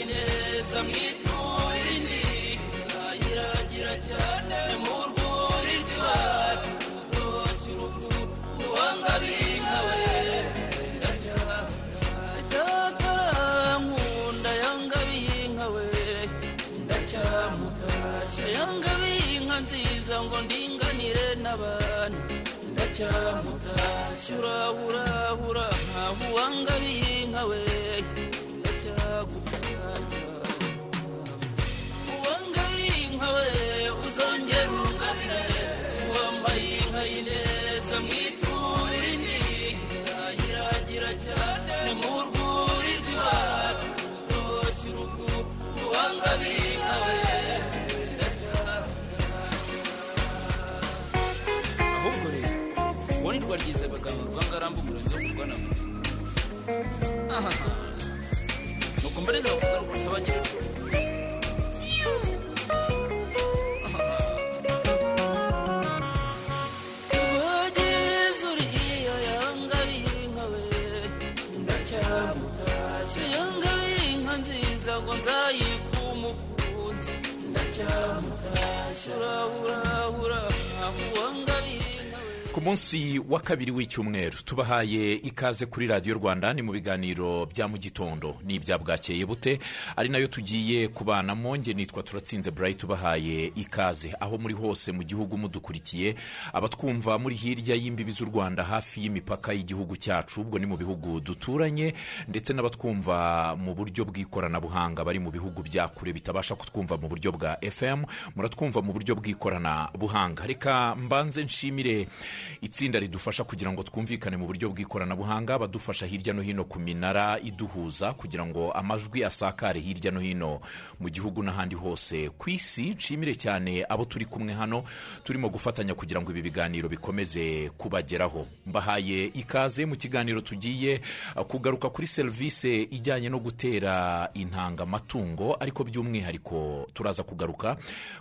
ineza mwiturire indi nzayiragira cyane mu rwuri rw'iwacu rutoshye urugo uwanga binka we. ndacyakarankunda yanga binka we ndacyamutashya yanga binka nziza ngo ndinganire n'abandi ndacyamutashya urahurahura nkaho uwanga binka we ndacyamutashya yanga binka nziza ngo nzayike umukunzi ndacyamutashya urahurahura nkaho uwanga binka we ku munsi wa kabiri w'icyumweru. Tubahaye ikaze kuri radiyo rwanda ni mu biganiro bya mu gitondo. Ni ibya bwakeye bute? Ari na yo tugiye kubanamo nge nitwa turatsinze burayi tubahaye ikaze. Aho muri hose mu gihugu mudukurikiye abatwumva muri hirya y'imbibi z'u rwanda hafi y'imipaka y'igihugu cyacu ubwo ni mu bihugu duturanye ndetse n'abatwumva mu buryo bw'ikoranabuhanga bari mu bihugu bya kure bitabasha kutwumva mu buryo bwa fm muratwumva mu buryo bw'ikoranabuhanga. Reka mbanze nshimire itsinda ridufasha kugira ngo twumvikane mu buryo bw'ikoranabuhanga badufasha hirya no hino ku minara iduhuza kugira ngo amajwi asakare hirya no hino mu gihugu n'ahandi hose. Ku isi nshimire cyane abo turi kumwe hano turimo gufatanya kugira ngo ibi biganiro bikomeze kubageraho. Mbahaye ikaze mu kiganiro tugiye uh, kugaruka kuri serivisi ijyanye no gutera intanga amatungo ariko by'umwihariko turaza kugaruka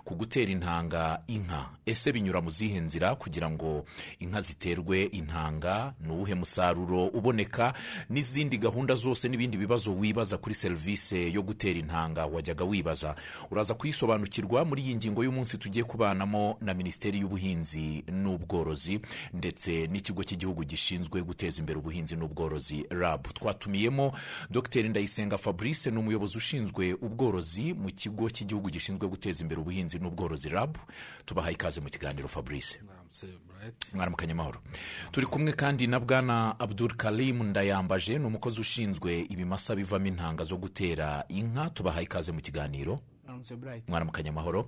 ku gutera intanga inka. Ese binyura mu zihe nzira kugira ngo inka ziterwe intanga ni uwuhe musaruro uboneka n'izindi gahunda zose n'ibindi bibazo wibaza kuri serivisi yo gutera intanga wajyaga wibaza. Uraza kuyisobanukirwa muri iyi ngingo y'umunsi tugiye kubanamo na minisiteri y'ubuhinzi n'ubworozi ndetse n'ikigo cy'igihugu gishinzwe guteza imbere ubuhinzi n'ubworozi rab. Twatumiyemo dr. Ndayisenga fabrice ni umuyobozi ushinzwe ubworozi mu kigo cy'igihugu gishinzwe guteza imbere ubuhinzi n'ubworozi rab. Tubahaye ikaze mu kiganiro fabrice. Mwaramukanye amahoro. Turi kumwe kandi na bwana abdul karim ndayambaje ni umukozi ushinzwe ibimasa bivamo intanga zo gutera inka tubahaye ikaze mu kiganiro. Mwaramutse Bright. mwaramukanye amahoro.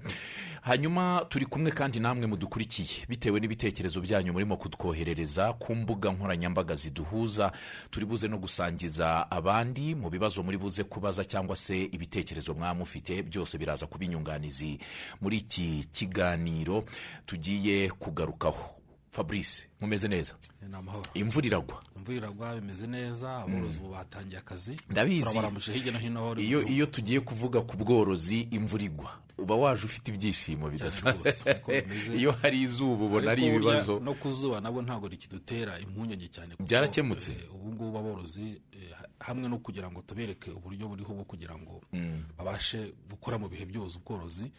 Hanyuma turi kumwe kandi namwe mudukurikiye. Bitewe n'ibitekerezo byanyu murimo kutwoherereza ku mbuga nkoranyambaga ziduhuza turi buze no gusangiza abandi mu bibazo muri buze kubaza cyangwa se ibitekerezo mwaba mufite byose biraza kuba inyunganizi muri iki kiganiro tugiye kugarukaho. Fabrice mumeze neza. Ni amahoro. Imvura iragwa imvura iragwa bimeze neza aborozi ubu batangiye akazi. Ndabizi. turabaramuje hirya no hino iyo iyo tugiye kuvuga ku bworozi imvura igwa uba waje ufite ibyishimo bidasanzwe iyo hari izuba ubona ari ibibazo. no ku zuba nabwo ntabwo rikidutera impungenge cyane Byarakemutse? eh, ubu ngubu aborozi eh, hamwe no kugira ngo tubereke uburyo buriho bwo kugira ngo babashe gukora mu bihe byose ubworozi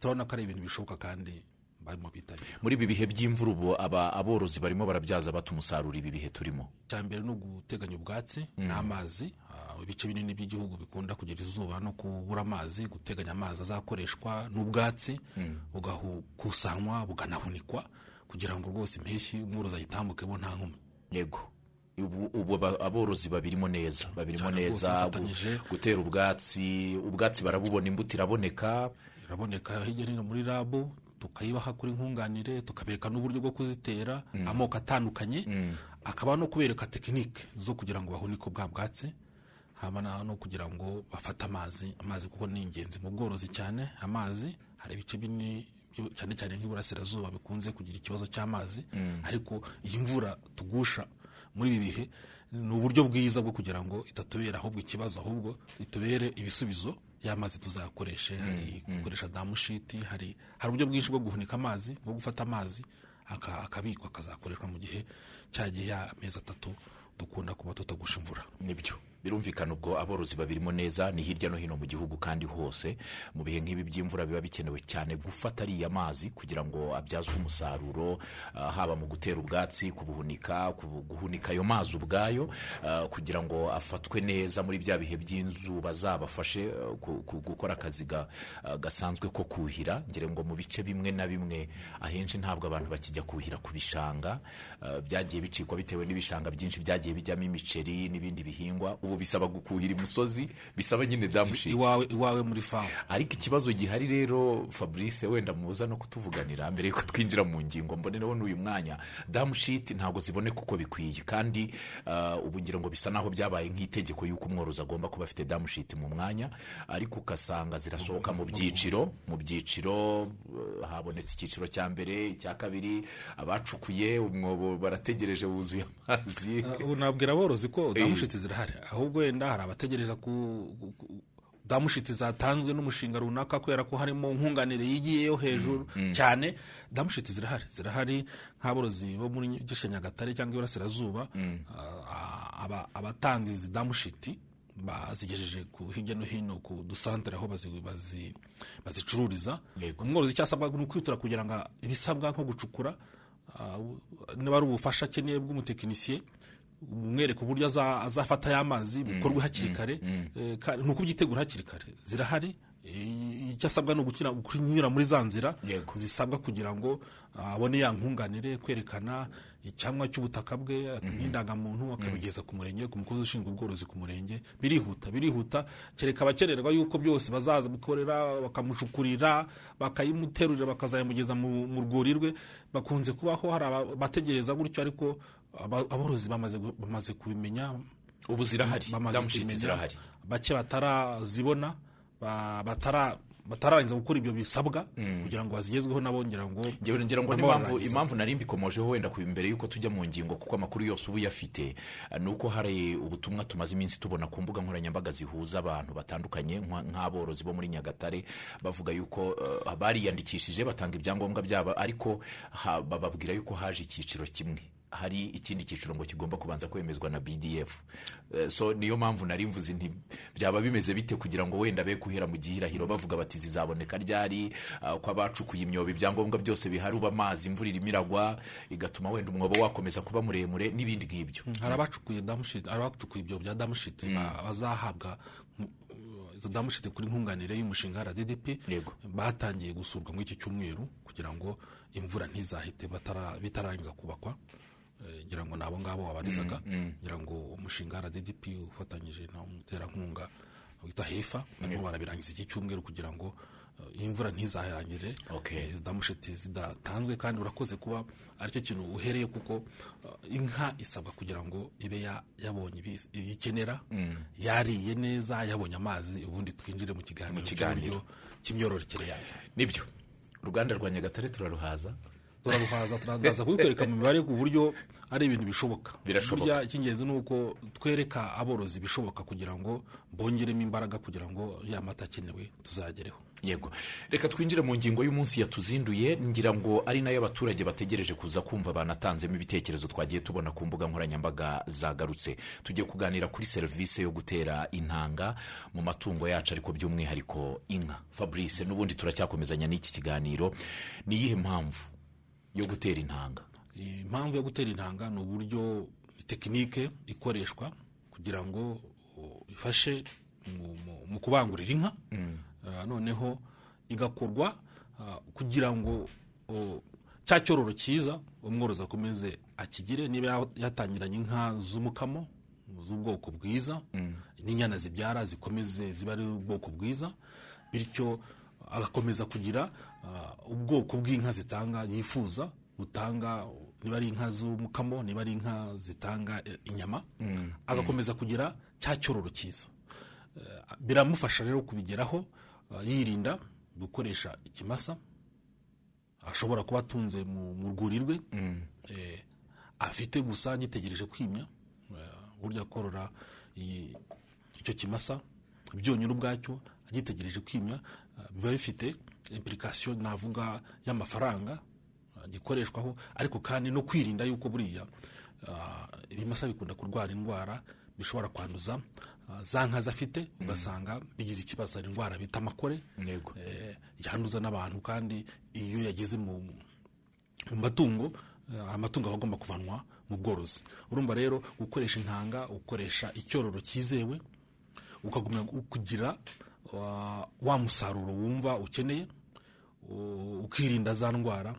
turabona ko ari ibintu bishoboka kandi barimo bitabira. Muri ibi bihe by'imvura ubu aba aborozi barimo barabyaza bata umusaruro ibi bihe turimo. Icya mbere ni uguteganya ubwatsi n'amazi Ah, ibice binini by'igihugu bikunda kugira izuba no kubura amazi guteganya amazi azakoreshwa n'ubwatsi bugakusanywa buganahunikwa kugira ngo rwose impeshyi umworozi ayitambukemo nta nkomyi. Yego. Ubu aborozi babirimo neza. Babirimo neza gutera ubwatsi. Ubwatsi barabubona imbuto iraboneka. Iraboneka hirya no hino muri rabu tukayibaha kuri nkunganire tukabereka n'uburyo bwo kuzitera amoko atandukanye. Akaba no kubereka tekinike zo kugira ngo bahunike bwa bwatsi haba no kugira ngo bafate amazi amazi kuko ni ingenzi mu bworozi cyane. Amazi hari ibice binini cyane cyane nk'iburasirazuba bikunze kugira ikibazo cy'amazi. Ariko iyi mvura tugusha muri ibi bihe ni uburyo bwiza bwo kugira ngo itatubera ahubwo ikibazo ahubwo itubere ibisubizo y'amazi tuzakoreshe hari gukoresha damushiti hari hari uburyo bwinshi bwo guhunika amazi bwo gufata amazi aka- akabikwa akazakoreshwa mu gihe cya gihe y'amezi atatu dukunda kuba tutagusha imvura. Nibyo. Birumvikana ubwo aborozi babirimo neza ni hirya no hino mu gihugu kandi hose. Mu bihe nk'ibi by'imvura biba bikenewe cyane gufata ariya mazi kugira ngo abyazwe umusaruro ah, haba mu gutera ubwatsi kubuhunika kubu- guhunika ayo mazi ubwayo ah, kugira ngo afatwe neza muri bya bihe by'inzuba zabafashe ah, gukora akazi ga- gasanzwe ko kuhira. Ngira ngo mu bice bimwe na bimwe ahenshi ntabwo abantu bakijya kuhira ku bishanga byagiye bicikwa bitewe n'ibishanga byinshi byagiye bijyamo imiceri n'ibindi bihingwa. Ubu bisaba gukuhira imusozi bisaba nyine damushiti iwawe iwawe muri famu ariko ikibazo gihari rero fabrice wenda muza no kutuvuganira mbere yuko twinjira mu ngingo mbonereho n'uyu mwanya. Damushiti ntabwo ziboneka uko bikwiye. Kandi ah, ubu ngira ngo bisa naho byabaye nk'itegeko y'uko umworozi agomba kuba afite damushiti mu mwanya. Ariko ugasanga zirasohoka mu byiciro mu byiciro eh, habonetse icyiciro cya mbere icya kabiri abacukuye umwobo barategereje wuzuye amazi. Uh, ubu nabwira aborozi ko damushiti zirahari. Ahubwo wenda hari abategereza ku- damushiti zatanzwe n'umushinga runaka kubera ko harimo nkunganire yigiyeyo hejuru cyane. Damushiti zirahari. Zirahari nk'aborozi bo muri gishe nyagatare cyangwa iburasirazuba aba- abatanga izi damushiti bazigejeje ku hirya no hino ku dusantere aho bazi- bazi- bazicururiza. Umworozi icyo asabwa ni ukwitura kugira ngo ibisabwa nko gucukura niba ari ubufasha akeneye bw'umutekinisiye umwereka uburyo aza- azafata ya mazi bukorwe hakiri kare eh, ka- ni ukubyitegura hakiri kare. Zirahari Eh, icyo asabwa ni ugukina- kunyura muri za nzira zisabwa kugira ngo ah, abone ya nkunganire kwerekana icyangwa cy'ubutaka bwe n'indangamuntu akabigeza ku murenge ku mukozi ushinzwe ubworozi ku murenge. Birihuta birihuta kereka abakererwa yuko byose bazaza bikorera bakamucukurira bakayimuterurira bakazayamugeza mu rwuri rwe. Bakunze kubaho hari abategereza gutyo ariko aborozi bamaze kubimenya ubu zirahari bamaze damushiti kubimenya. zirahari. Bake batarazibona ba- batara batararangiza gukora ibyo bisabwa kugira ngo bazigezweho nabo ngira ngo ngira ngo impamvu nari mbikomojeho wenda ku- mbere y'uko tujya mu ngingo kuko amakuru yose uba uyafite ni uko hari ubutumwa tumaze iminsi tubona ku mbuga nkoranyambaga zihuza abantu batandukanye nka- nk'aborozi bo muri nyagatare bavuga yuko eh, bariyandikishije batanga ibyangombwa byabo ariko bababwira yuko haje icyiciro kimwe. Hari ikindi cyiciro ngo kigomba kubanza kwemezwa na bdf Eh, so niyo mpamvu nari mvuze nti byaba bimeze bite kugira ngo wenda be kuhera mu gihirahiro? Bavuga bati zizaboneka ryari? Ah, ko abacukuye imyobo ibyangombwa byose bihari uba amazi imvura irimo iragwa igatuma wenda umwobo wakomeza kuba muremure n'ibindi hari abacukuye damushiti hari abacukuye ibyo bya damushiti ba- bazahabwa mm, izo damushiti kuri nkunganire y'umushinga Yego. batangiye gusurwa muri iki cyumweru kugira ngo imvura ntizahite bitararangiza kubakwa. Ngira ngo ni abo ngabo wabarizaga ngira ngo umushinga RDDP ufatanyije na umuterankunga wita hefa barimo barabirangiza iki cyumweru kugira ngo eh, imvura ntizahirangire. Okay. Eh, zidatanzwe kandi urakoze kuba ari cyo kintu uhereye kuko uh, inka isabwa kugira ngo ibe ya- yabonye ibi- ibikenera yariye neza yabonye amazi ubundi twinjire mu kiganiro cy'imyororokere yayo. Nibyo. Uruganda rwa nyagatare turaruhaza. Turaruhaza turaza kubikwereka mu mibare ku buryo ari ibintu bishoboka. Birashoboka. Icy'ingenzi ni uko twereka aborozi ibishoboka kugira ngo bongeremo imbaraga kugira ngo ya mata akenewe tuzayagereho yego. Reka twinjire mu ngingo y'umunsi yatuzinduye ngira ngo ari na yo abaturage bategereje kuza kumva banatanzemo ibitekerezo twagiye tubona ku mbuga nkoranyambaga zagarutse. Tugiye kuganira kuri serivisi yo gutera intanga mu matungo yacu ariko by'umwihariko inka. Fabrice n'ubundi turacyakomezanya n'iki kiganiro. Ni iyihe mpamvu yo gutera intanga impamvu yo gutera intanga ni uburyo tekinike ikoreshwa kugira ngo ifashe mu- kubangurira inka. Uh, noneho igakorwa uh, kugira ngo cya cyororo cyiza umworozi akomeze akigire. Niba ya- yatangiranye inka z'umukamo z'ubwoko bwiza n'inyana zibyara zikomeze ziba ari ubwoko bwiza bityo agakomeza kugira ubwoko bw'inka zitanga yifuza butanga niba ari inka z'umukamo niba ari inka zitanga eh, inyama agakomeza kugira cya cyororo cyiza. Eh, biramufasha rero kubigeraho eh, yirinda gukoresha ikimasa ashobora kuba atunze mu rwuri rwe. Eh, afite gusa gitegereje kwimya burya korora icyo kimasa byonyine ubwacyo agitegereje kwimya biba bifite impurikasiyo navuga y'amafaranga eh, gikoreshwaho ariko kandi no kwirinda yuko buriya ah, ibimasa bikunda kurwara indwara bishobora kwanduza ah, za nka zafite ugasanga bigize ikibazo hari indwara bita amakore eh, yanduza n'abantu kandi iyo yageze mu matungo amatungo aba agomba kuvanwa mu bworozi. Urumva rero gukoresha intanga ukoresha icyororo cyizewe ukagumya kugira wa- musaruro wumva ukeneye ukirinda za ndwara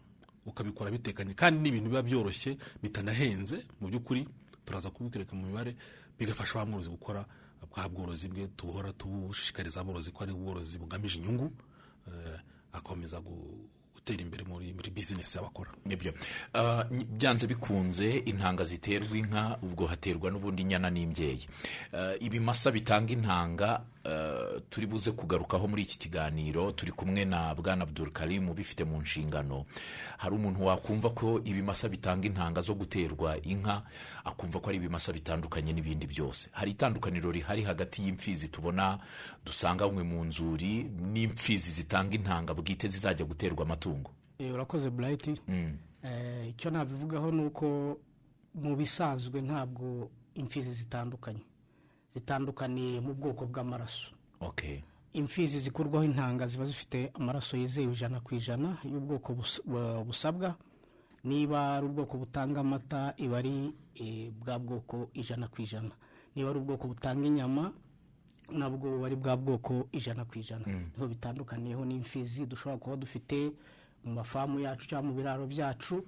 ukabikora bitekanye. Kandi n'ibintu biba byoroshye bitanahenze mu by'ukuri turaza kubikwereka mu mibare bigafasha ba mworozi gukora bwa bworozi bwe tuhora tubushishikariza aborozi ko ari ubworozi bugamije inyungu eh, akomeza gu- gutera imbere muri bizinesi y'abakora. Nibyo Ah, byanze bikunze intanga ziterwa inka ubwo haterwa n'ubundi inyana n'imbyeyi. Ah, ibimasa bitanga intanga turi buze kugarukaho muri iki kiganiro turi kumwe na bwana abdul karim ubifite mu nshingano. Hari umuntu wakumva ko ibimasa bitanga intanga zo guterwa inka akumva ko ari ibimasa bitandukanye n'ibindi byose. Hari itandukaniro rihari hagati y'imfizi tubona dusanganywe mu nzuri n'imfizi zitanga intanga bwite zizajya guterwa amatungo. Eh, urakoze burayiti Eh, icyo nabivugaho ni uko mu bisanzwe ntabwo imfizi zitandukanye. Zitandukaniye mu bwoko bw'amaraso. Okay. imfizi zikurwaho intanga ziba zifite amaraso yizewe ijana ku ijana y'ubwoko bus- bu- busabwa. Niba ari ubwoko butanga amata iba ari eh, bwa bwoko ijana ku ijana. Niba ari ubwoko butanga inyama nabwo buba ari bwa bwoko ijana ku ijana. Niho bitandukaniyeho n'imfizi dushobora kuba dufite mu mafamu yacu cyangwa mu biraro byacu.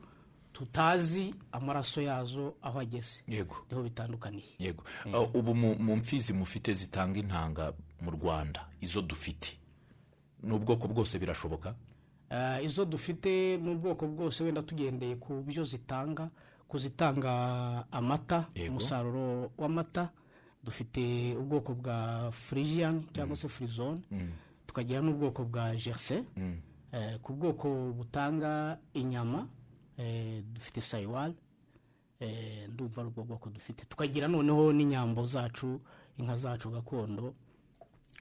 Tutazi amaraso yazo aho ageze. Yego. Niho bitandukaniye. Yego. Uh, ubu mu mfizi mufite zitanga intanga mu rwanda izo dufite ni ubwoko bwose birashoboka? Eh, izo dufite ni ubwoko bwose wenda tugendeye ku byo zitanga ku zitanga amata umusaruro w'amata dufite ubwoko bwa frijiyani cyangwa se firizone tukagira n'ubwoko bwa jerse Eh, ku bwoko butanga inyama eh, dufite sayiwari Eh, ndumva ari ubwo bwoko dufite. Tukagira noneho n'inyambo zacu inka zacu gakondo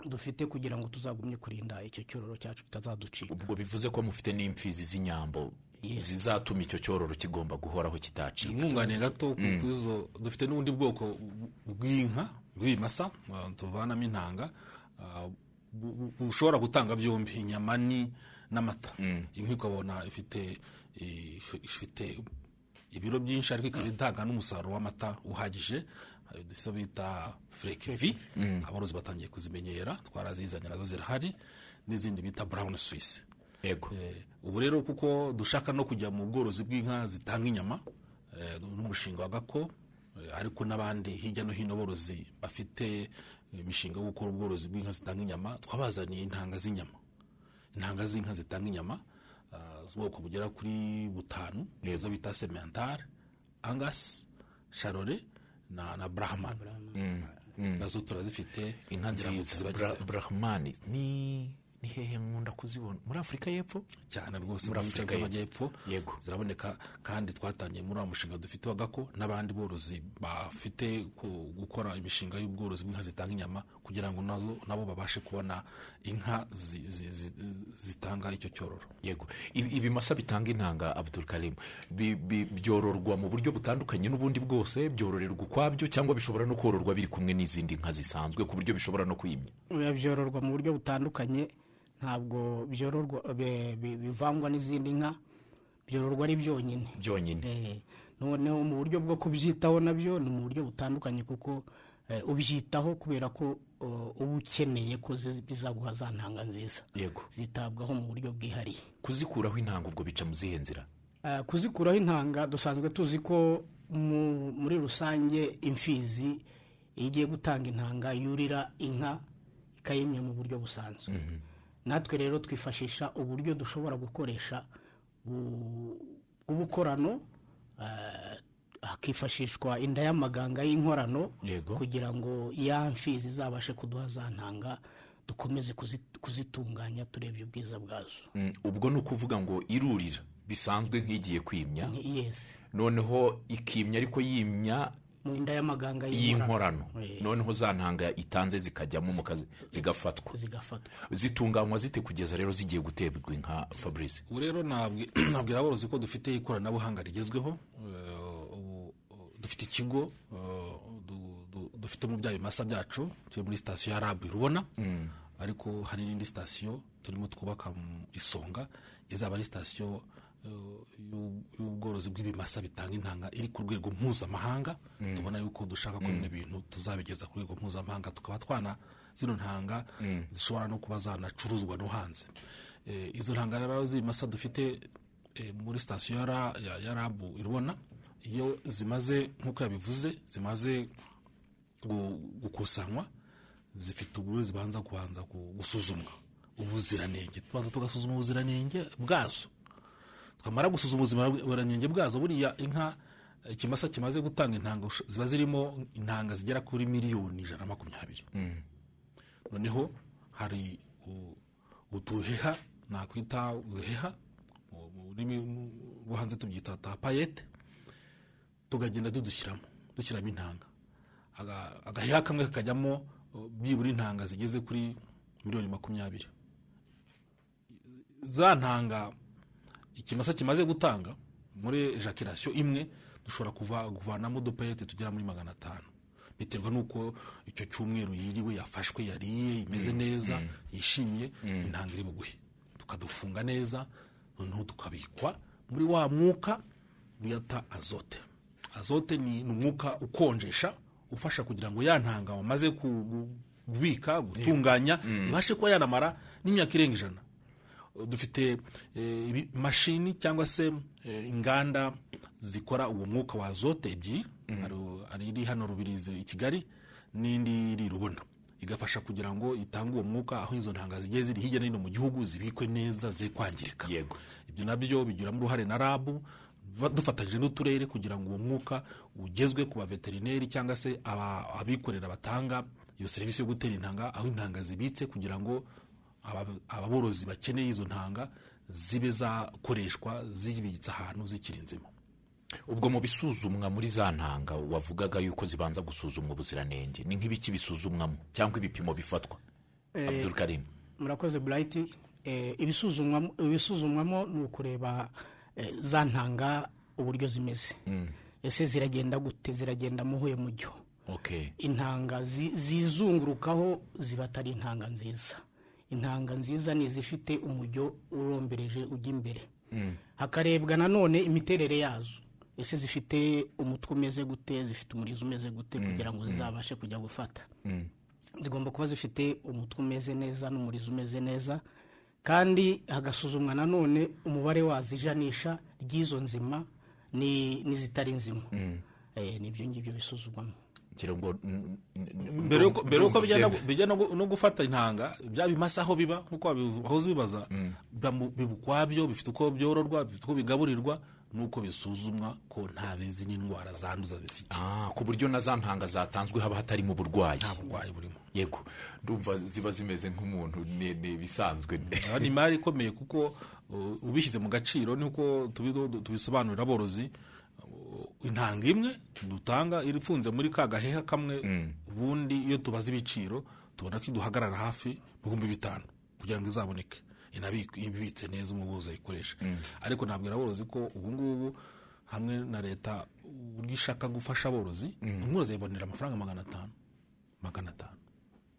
dufite kugira ngo tuzagumye kurinda icyo cyororo cyacu kitazaducika. Ubwo bivuze ko mufite n'imfizi z'inyambo zizatuma icyo cyororo kigomba guhoraho kitacika. Umwunganiye gato izo dufite n'ubundi bwoko bw'inka bw'ibimasa tuvanamo intanga bu- bushobora gutanga byombi inyama ni n'amata. Inka ukabona ifite if- ifite ibiro byinshi ariko ikaba itanga n'umusaruro w'amata uhagije. Izo bita furekivi aborozi batangiye kuzimenyera twarazizanye na zo zirahari n'izindi bita burawuni yego. Eh, ubu rero kuko dushaka no kujya mu bworozi bw'inka zitanga inyama eh, n'umushinga wa gako eh, ariko n'abandi hirya no hino borozi bafite imishinga yo gukora ubworozi bw'inka zitanga inyama twabazaniye intanga z'inyama. Intanga z'inka zitanga inyama ah, z'ubwoko bugera kuri butanu izo bita sementare angasi sharore na, na brahman. Nazo turazifite inka nziza brahmani ni ni hehe nkunda kuzibona? Muri afurika y'epfo? Cyane rwose Muri Afurika y'Epfo. by'amajyepfo Yego. ziraboneka kandi twatangiye muri wa mushinga dufite wa gako n'abandi borozi bafite gukora imishinga y'ubworozi bw'inka zitanga inyama kugira ngo na zo nabo babashe kubona inka zi- zi- zi- zitanga icyo cyororo. Yego. Ibi- ibimasa bitanga intanga abdul karim. Bi- bi- byororwa mu buryo butandukanye n'ubundi bwose byororerwa ukwabyo cyangwa bishobora no kororwa biri kumwe n'izindi nka zisanzwe ku buryo bishobora no kwimya. Byororwa mu buryo butandukanye ntabwo byororwa bi- bi- bivangwa n'izindi nka byororwa ari byonyine. Byonyine. Eh, noneho mu buryo bwo kubyitaho na byo ni mu buryo butandukanye kuko eh, ubyitaho kubera ko uba ukeneye ko bizaguha za ntanga nziza. Yego. Zitabwaho mu buryo bwihariye. Kuzikuraho intanga ubwo bica mu zihe nzira? Eh, kuzikuraho intanga dusanzwe tuzi ko mu- muri rusange imfizi iyo igiye gutanga intanga yurira inka ikayimya mu buryo busanzwe. Natwe rero twifashisha uburyo dushobora gukoresha bu- bw'ubukorano eh, hakifashishwa inda y'amaganga y'inkorano kugira ngo ya mfizi izabashe kuduha za ntanga dukomeze kuzi- kuzitunganya turebye ubwiza bwazo. Mm, ubwo ni ukuvuga ngo irurira bisanzwe nk'igiye kwimya. Noneho ikimya ariko yimya mu nda y'amaganga y'inkorano. Eh. noneho za ntanga itanze zikajyamo mu kazi zigafatwa. Zigafatwa. Zitunganywa zite kugeza rero zigiye guterwa inka fabrice? Ubu rero nabwira aborozi ko dufite ikoranabuhanga rigezweho eh, dufite dufite ikigo uh, du- du- dufitemo bya bimasa byacu turi muri sitasiyo ya rabu irubona ariko hari n'indi sitasiyo turimo twubaka mu isonga izaba ari sitasiyo y'ubworozi bw'ibimasa bitanga intanga iri ku rwego mpuzamahanga tubona yuko dushaka ko bino bintu tuzabigeza ku rwego mpuzamahanga tukaba twana zino ntanga zishobora no kuba zanacuruzwa no hanze. Eh, izo ntanga rero z'ibimasa dufite eh, muri sitasiyo ya Ra- ya- ya rabu irubona iyo zimaze nk'uko yabivuze zimaze gu- gukusanywa zifite uburyo zibanza kubanza gu- gusuzumwa. Ubuziranenge tubanza tugasuzuma ubuziranenge bwazo. Twamara gusuzuma ubuziranenge bwazo buriya inka ikimasa kimaze gutanga intanga ziba zirimo intanga zigera kuri miliyoni ijana na makumyabiri. Noneho hari u- uduheha nakwita uduheha mu rurimi rwo hanze tubyita tapayete tukagenda tudushyiramo dushyiramo intanga. Aga- agaheha kamwe kakajyamo byibura intanga zigeze kuri miliyoni makumyabiri. Za ntanga ikimasa kimaze gutanga muri ejaculation imwe dushobora kuva kuvanamo udupayete tugera muri magana atanu biterwa n'uko icyo cyumweru yiriwe yafashwe yariye imeze neza yishimye intanga iri buguhe tukadufunga neza noneho tukabikwa muri wa mwuka bita azote. Azote ni umwuka ukonjesha ufasha kugira ngo ya ntanga wamaze kubika gutunganya ibashe kuba yanamara n'imyaka irenga ijana. Dufite eh, ibi- mashini cyangwa se eh, inganda zikora uwo mwuka wa azote ebyiri Hari- hari iri hano rubirizi i kigali n'indi iri rubona. Igafasha kugira ngo itange uwo mwuka aho izo ntanga zigiye ziri hirya no hino mu gihugu zibikwe neza ze kwangirika yego. Ibyo na byo bigiramo uruhare na rabu dufatanyije n'uturere kugira ngo uwo mwuka ugezwe ku baveterineri cyangwa se abikorera batanga iyo serivisi yo gutera intanga aho intanga zibitse kugira ngo ababorozi bakeneye izo ntanga zibe zakoreshwa zibitse ahantu zikiri nzima. Ubwo mu bisuzumwa muri za ntanga wavugaga yuko zibanza gusuzumwa ubuziranenge ni nk'ibiki bisuzumwamo cyangwa ibipimo bifatwa? Abdul karim. murakoze burayiti ibisuzumwamo ibisuzumwamo ni ukureba eh, za ntanga uburyo zimeze. Ese ziragenda gute? Ziragenda muhuye mujyo okay intanga zi- zizungurukaho ziba atari intanga nziza. Intanga nziza ni izifite umujyo urombereje ujya imbere. Hakarebwa nanone imiterere yazo. Ese zifite umutwe umeze gute? Zifite umurizo umeze gute kugira ngo zizabashe kujya gufata? Zigomba kuba zifite umutwe umeze neza n'umurizo umeze neza. Kandi hagasuzumwa nanone umubare wazo ijanisha ry'izo nzima ni- n'izitari nzima. Eh, ni ibyo ngibyo bisuzumwamo ngira ngo mm, mm, mbere yuko bijya no- gufata intanga bya bimasa aho biba nk'uko wahoze ubibaza. Biba mu- biba ukwabyo bifite uko byororwa bifite uko bigaburirwa n'uko bisuzumwa ko nta bizi n'indwara zanduza bifite. Ah, ku buryo na za ntanga zatanzwe haba hatarimo uburwayi nta burwayi burimo. Yego ndumva ziba zimeze nk'umuntu ni ni ibisanzwe Aba ni imari ikomeye kuko uh, ubishyize mu gaciro niko tubi- tubisobanurira aborozi intanga imwe dutanga irifunze muri ka gaheha kamwe ubundi iyo tubaza ibiciro tubona ko iduhagarara hafi ibihumbi bitanu kugira ngo izaboneke. Ibitse neza umubuzi ayikoresha ariko nabwira aborozi ko ubu ngubu hamwe na leta uburyo ishaka gufasha aborozi umworozi yabonera amafaranga magana atanu magana atanu.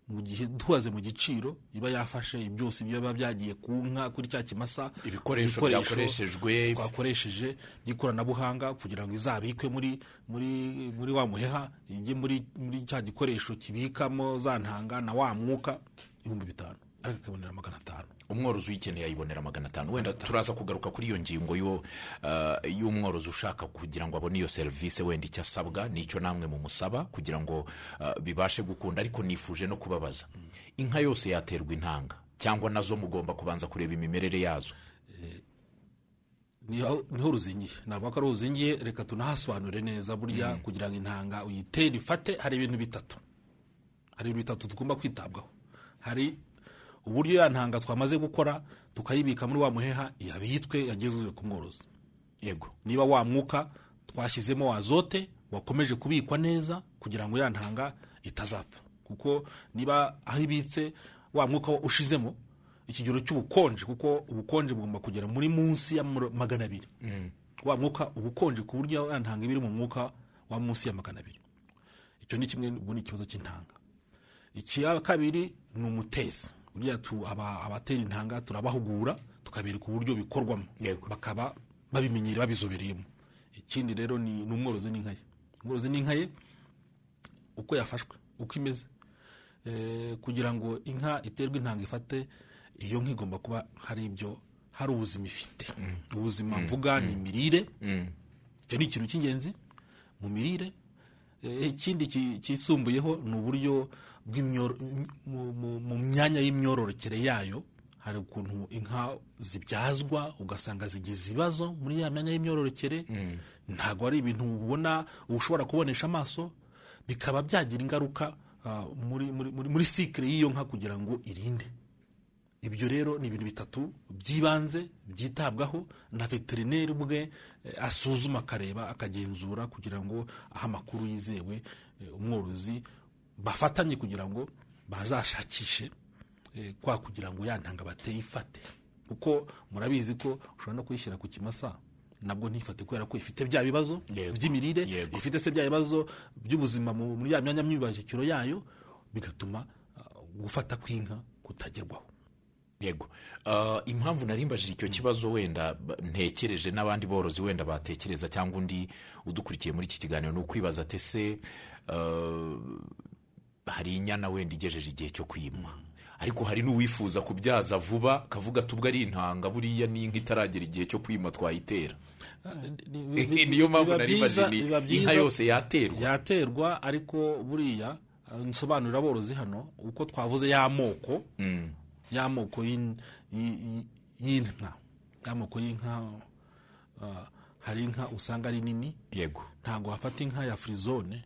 Mu gihe duhaze mu giciro iba yafashe byose biba byagiye ku nka kuri cya kimasa Ibikoresho byakoreshejwe. twakoresheje by'ikoranabuhanga kugira ngo izabikwe muri muri muri wa muheha ijye muri muri cya gikoresho kibikamo za ntanga na wa mwuka ibihumbi bitanu ariko ikabonera magana atanu umworozi uyikeneye ayibonera magana atanu. Wenda turaza kugaruka kuri iyo ngingo ah, y'umworozi ushaka kugira ngo abone iyo serivisi wenda icyo asabwa ni cyo namwe mumusaba kugira ngo ah, bibashe gukunda. Ariko nifuje no kubabaza. Inka yose yaterwa intanga cyangwa na zo mugomba kubanza kureba imimerere yazo? Niho ni ho ruzingiye navuga ko ari ruzingiye reka tunahasobanure neza burya kugira ngo intanga uyitere ifate hari ibintu bitatu. Hari ibintu bitatu tugomba kwitabwaho. Hari uburyo ya ntanga twamaze gukora tukayibika muri wa muheha yabitswe yagezwe ku mworozi. Yego. Niba wa mwuka twashyizemo wa azote wakomeje kubikwa neza kugira ngo ya ntanga itazapfa. Kuko niba aho ibitse wa mwuka ushizemo ikigero cy'ubukonje kuko ubukonje bugomba kugera muri munsi ya magana abiri. Wa mwuka uba ukonje ku buryo ya ntanga iba iri mu mwuka wa munsi ya magana abiri. Icyo ni kimwe ubu ni ikibazo cy'intanga. Icya kabiri ni umutezi buriya tu- aba- abatera intanga turabahugura tukabereka uburyo bikorwamo. Bakaba babimenyera babizobereyemo. Ikindi rero ni umworozi n'inka ye. Umworozi n'inka ye uko yafashwe uko imeze. Eh, kugira ngo inka iterwe intanga ifate iyo nka igomba kuba hari ibyo hari ubuzima ifite. Ubuzima mvuga ni imirire icyo ni ikintu cy'ingenzi mu mirire. Eh, ikindi ki- kisumbuyeho ni uburyo mu- myanya y'imyororokere yayo hari ukuntu inka zibyazwa ugasanga zigize ibibazo muri ya myanya y'imyororokere. Ntabwo ari ibintu ubona ushobora kubonesha amaso bikaba byagira ingaruka ah, muri muri muri- muri sikire y'iyo nka kugira ngo irinde. Ibyo rero ni ibintu bitatu by'ibanze byitabwaho na veterineri ubwe eh, asuzuma akareba akagenzura kugira ngo ahe amakuru yizewe eh, umworozi bafatanye kugira ngo bazashakishe eh, kwa kugira ngo ya ntanga bateye ifate. Kuko murabizi ko ushobora no kuyishyira ku kimasa nabwo ntifate kubera ko ifite bya bibazo by'imirire ifite se bya bibazo by'ubuzima mu- muri ya myanya myubakiro yayo bigatuma ah, gufata kw'inka kutagerwaho. Yego. Ah, impamvu narimbajije icyo kibazo wenda ntekereje n'abandi borozi wenda batekereza cyangwa undi udukurikiye muri iki kiganiro ni ukwibaza ati ese ah, hari inyana wenda igejeje igihe cyo kwima ariko hari n'uwifuza kubyaza vuba akavuga ati ubwo ari intanga buriya n'inka itaragera igihe cyo kwima twayitera. Niyo mpamvu nari mbaje ni inka yose yaterwa. yaterwa ariko buriya eh, nsobanurira aborozi hano uko twavuze y'amoko y'amoko y'in- y- y- y'inka. Y'amoko y'inka ah, hari inka usanga ari nini. Yego. Ntabwo wafata inka ya firizone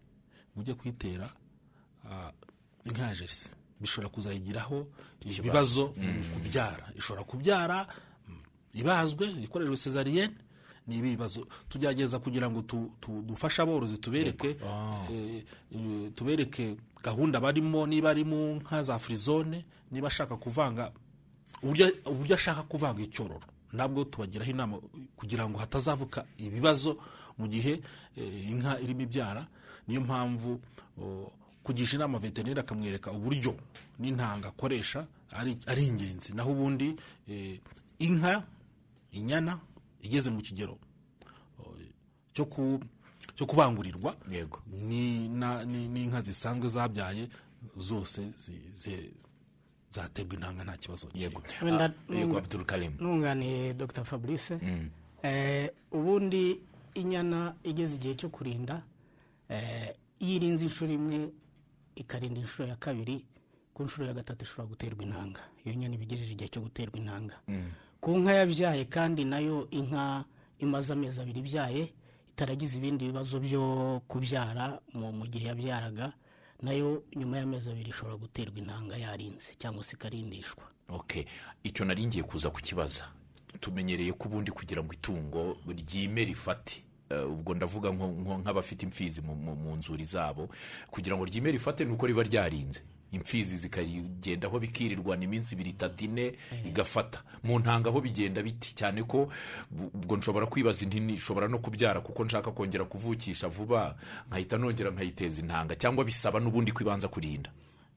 ngo ujye kuyitera ah, inka ya jerisi bishobora kuzayigiraho ibibazo mu kubyara. Ishobora kubyara mm, ibazwe ikoreshejwe sezariyene ni ibibazo tugerageza kugira ngo dufashe aborozi tubereke eh, eh, tubereke gahunda barimo niba ari mu nka za firizone niba ashaka kuvanga uburyo uburyo ashaka kuvanga icyororo nabwo tubagiraho inama kugira ngo hatazavuka ibibazo mu gihe eh, inka irimo ibyara. Niyo mpamvu oh, kugisha inama veterineri akamwereka uburyo n'intanga akoresha ari ingenzi. Naho ubundi eh, inka inyana igeze mu kigero oh, cyo ku cyo kubangurirwa yego. ni na- ni- n'inka zisanzwe zabyaye zose zaterwa intanga nta kibazo yego. Wenda Ah, dr fabrice. Eh, ubundi inyana igeze igihe cyo kurinda eh, iyo irinze inshuro imwe ikarinda inshuro ya kabiri ku nshuro ya gatatu ishobora guterwa intanga iyo nyana iba igejeje igihe cyo guterwa intanga ku nka yabyaye kandi na yo inka imaze amezi abiri ibyaye itaragize ibindi bibazo byo kubyara mu gihe yabyaraga na yo nyuma y'amezi abiri ishobora guterwa intanga yarinze cyangwa se ikarindishwa. Icyo nari ngiye kuza kukibaza. Tumenyereye ko ubundi kugira ngo itungo ryime rifate. Ubwo ndavuga nk'abafite imfizi mu- nzuri zabo kugira ngo ryime rifate ni uko riba ryarinze. Imfizi zikarigendaho bikirirwana iminsi ibiri itatu ine igafata. Mu ntanga aho bigenda biti. Cyane ko ubwo nshobora kwibaza indi nshobora no kubyara kuko nshaka kongera kuvukisha vuba nkahita nongera nkayiteza intanga cyangwa bisaba n'ubundi ko ibanza kurinda.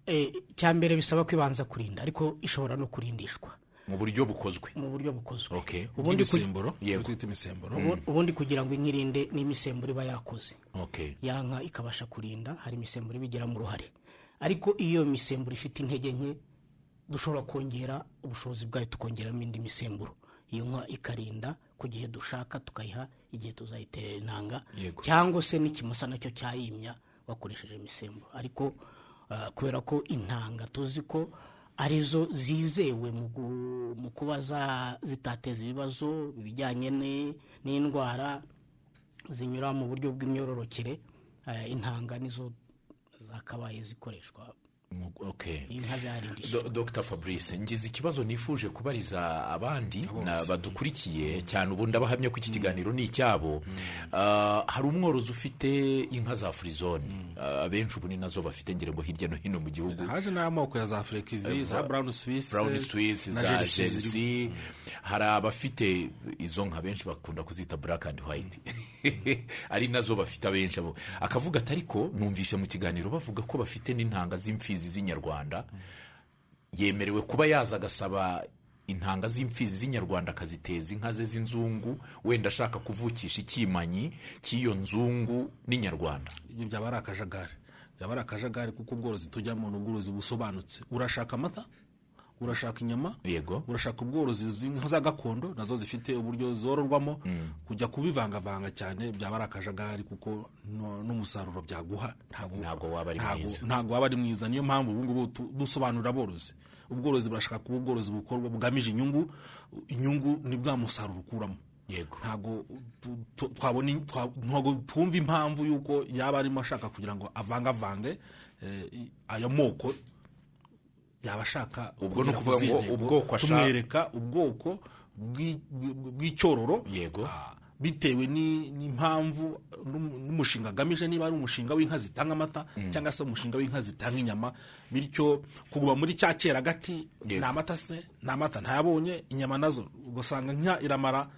Eh, icya mbere bisaba ko ibanza kurinda ariko ishobora no kurindishwa. Mu buryo bukozwe. Mu buryo bukozwe. Okay. ubundi imisemburo? Yego. twita imisemburo. Ubu- ubundi kugira ngo inkirinde n'imisemburo iba yakoze. Okay ya nka ikabasha kurinda hari imisemburo ibigiramo uruhare ariko iyo misemburo ifite intege nke dushobora kongera ubushobozi bwayo tukongeramo indi misemburo. Iyo nka ikarinda ku gihe dushaka tukayiha igihe tuzayiterera intanga cyangwa se n'ikimasa na cyo cyayimya bakoresheje imisemburo ariko ah, kubera ko intanga tuzi ko ari zo zizewe mu kuba za- zitateza ibibazo ibijyanye ni- n'indwara zinyura mu buryo bw'imyororokere eh, intanga nizo zakabaye zikoreshwa Dr. Fabrice ngize ikibazo nifuje kubariza abandi badukurikiye cyane ubu ndabahamya ko iki kiganiro ni icyabo. Ah, hari umworozi ufite inka za furizoni Ah, abenshi ubu ni na zo bafite ngira ngo hirya no hino mu gihugu. Haje n'amoko ya za frekivi za swiss brown swiss na jersey hari abafite izo nka benshi bakunda kuzita black and white. Ari na zo bafite abenshi akavuga ati ariko numvishe mu kiganiro bavuga ko bafite n'intanga z'imfizi z'inyarwanda yemerewe kuba yaza agasaba intanga z'imfizi z'inyarwanda akaziteza inka ze z'inzungu wenda ashaka kuvukisha ikimanyi cy'iyo nzungu n'inyarwanda. Ibyo byaba ari akajagari. Byaba ari akajagari kuko ubworozi tujyamo ni ubworozi busobanutse. Urashaka amata? Urashaka inyama? Yego. Urashaka ubworozi? Z'inka za gakondo na zo zifite uburyo zororwamo? Kujya kubivangavanga cyane byaba ari akajagari kuko n'umusaruro byaguha ntabwo waba ari mwiza. ntabwo waba ari mwiza. Niyo mpamvu ubu ngubu dusobanurira aborozi. Ubworozi burashaka kuba ubworozi bukorwa bugamije inyungu. Inyungu ni bwa musaruro ukuramo. Yego. Ntabwo twumva impamvu y'uko yaba arimo ashaka kugira ngo avangavange eh, ayo moko yaba ashaka Ubwo ni ukuvuga ngo ubwoko ashaka- tumwereka ubwoko bw'i- bw'i- bw'icyororo. Yego. ah, bitewe ni- n'impamvu n'um- n'umushinga agamije niba ari umushinga w'inka zitanga amata cyangwa se umushinga w'inka zitanga inyama. Bityo kuguma muri cya kera gati ni amata se ni amata ntayabonye inyama na zo ugasanga nka iramara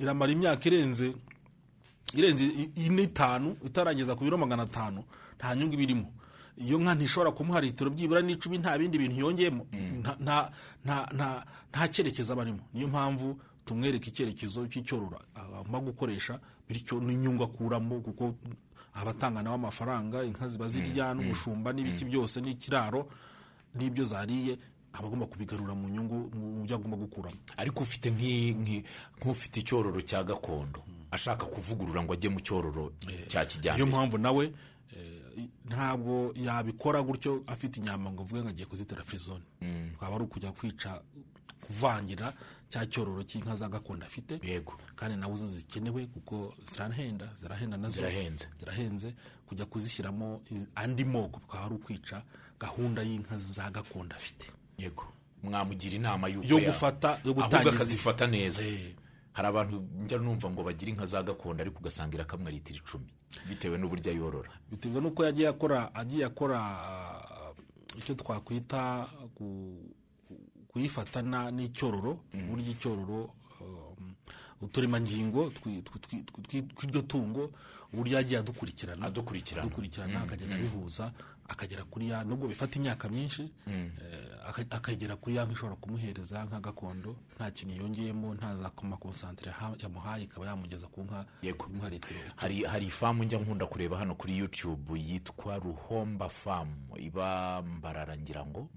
iramara imyaka irenze irenze ine itanu itarageza ku biro magana atanu nta nyungu iba irimo. Iyo nka ntishobora kumuha litiro byibura n'icumi nta bindi bintu yongeyemo. Nta- nta- cyerekezo aba arimo. Niyo mpamvu tumwereka icyerekezo cy'icyororo agomba gukoresha bityo n'inyungu akuramo kuko abatanga nawe amafaranga inka ziba zirya n'umushumba n'ibiki byose n'ikiraro n'ibyo zariye aba agomba kubigarura mu nyungu mu byo agomba gukuramo. Ariko ufite nk'ufite icyororo cya gakondo ashaka kuvugurura ngo ajye mu cyororo cya niyo kijyambere mpamvu nawe eh, ntabwo yabikora gutyo afite inyama ngo avuge ngo agiye kuzitera firizone twaba ari ukujya kwica kuvangira cya cyororo cy'inka za gakondo afite. Yego. Kandi nawe zo zikenewe kuko zirahenda zirahenda na zo Zirahenze. zirahenze. Kujya kuzishyiramo andi moko bikaba ari ukwica gahunda y'inka za gakondo afite. Yego. Mwamugira inama y'uko yo gufata yo ahubwo gutangiza akazifata neza. Eh. Hari abantu njya numva ngo bagire inka za gakondo ariko ugasanga irakamwa litiro icumi bitewe n'uburyo ayorora. Biterwa n'uko yagiye akora agiye akora ah, icyo twakwita ku- kuyifata na- n'icyororo burya icyororo um, uturemangingo twi- twi- twi- twi- tw'iryo tungo uburyo yagiye adukurikirana. Adukurikirana. adukurikirana akagenda abihuza akagera kuri ya nubwo bifata imyaka myinshi eh, aka- akagera kuri ya nka ishobora kumuhereza nka gakondo nta kintu yongeyemo nta za makonsantere yamuhaye ikaba yamugeza ku nka Yego. imuha litiro. Hari hari ifamu njya nkunda kureba hano kuri youtube yitwa ruhomba famu iba mbarara ngira ngo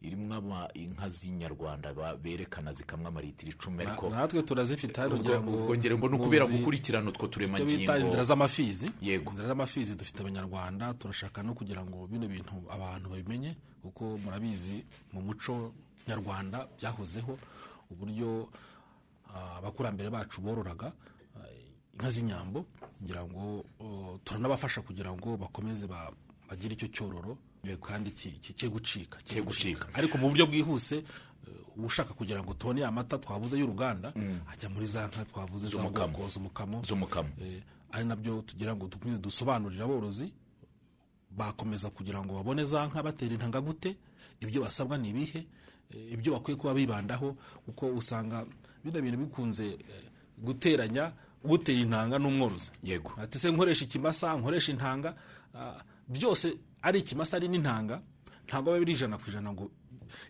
irimo inka z'inyarwanda berekana zikamwa amaritiro icumi ariko Na- natwe turazifite hano ubwo ngira ngo ubwo ngere ngo ni ukubera muzi gukurikirana utwo turemangingo inzira z'amafizi Yego. inzira z'amafizi dufite abanyarwanda turashaka no kugira ngo bino bintu abantu babimenye kuko murabizi mu muco nyarwanda byahozeho uburyo ah, abakurambere bacu bororaga ah, inka z'inyambo ngira ngo oh, turanabafasha kugira ngo bakomeze ba- bagire icyo cyororo kandi cye gucika Cye gucika. ariko mu buryo bwihuse eh, ushaka kugira ngo tubone ya mata twavuze y'uruganda ajya muri za nka twavuze za Z'umukamo. z'umukamo Eh, ari na byo tugira ngo dukomeze dusobanurire aborozi bakomeza kugira ngo babone za nka batera intanga gute ibyo basabwa ni ibihe eh, ibyo bakwiye kuba bibandaho kuko usanga bino bintu bikunze guteranya gutera intanga n'umworozi Yego. ati se nkoresha ikimasa nkoresha intanga ah, byose ari ikimasa ari n'intanga ntabwo biba biri ijana ku ijana ngo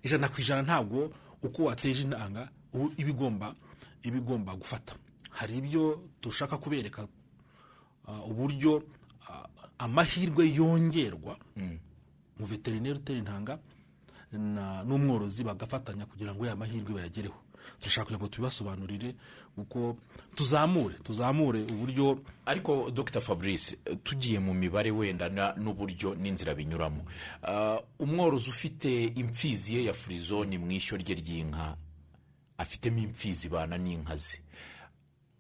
ijana ku ijana ntabwo uko wateje intanga iba igomba iba igomba gufata. Hari ibyo dushaka kubereka uburyo ah, amahirwe yongerwa mu veterineri utera intanga n'umworozi bagafatanya kugira ngo ya mahirwe bayagereho. Turashaka kugira ngo tubibasobanurire uko tuzamure tuzamure uburyo ariko dr. Fabrice tugiye mu mibare wenda n'uburyo n'inzira binyuramo. Ah, umworozi ufite imfizi ye ya furizoni mu ishyo rye ry'inka afitemo imfizi bana n'inka ze.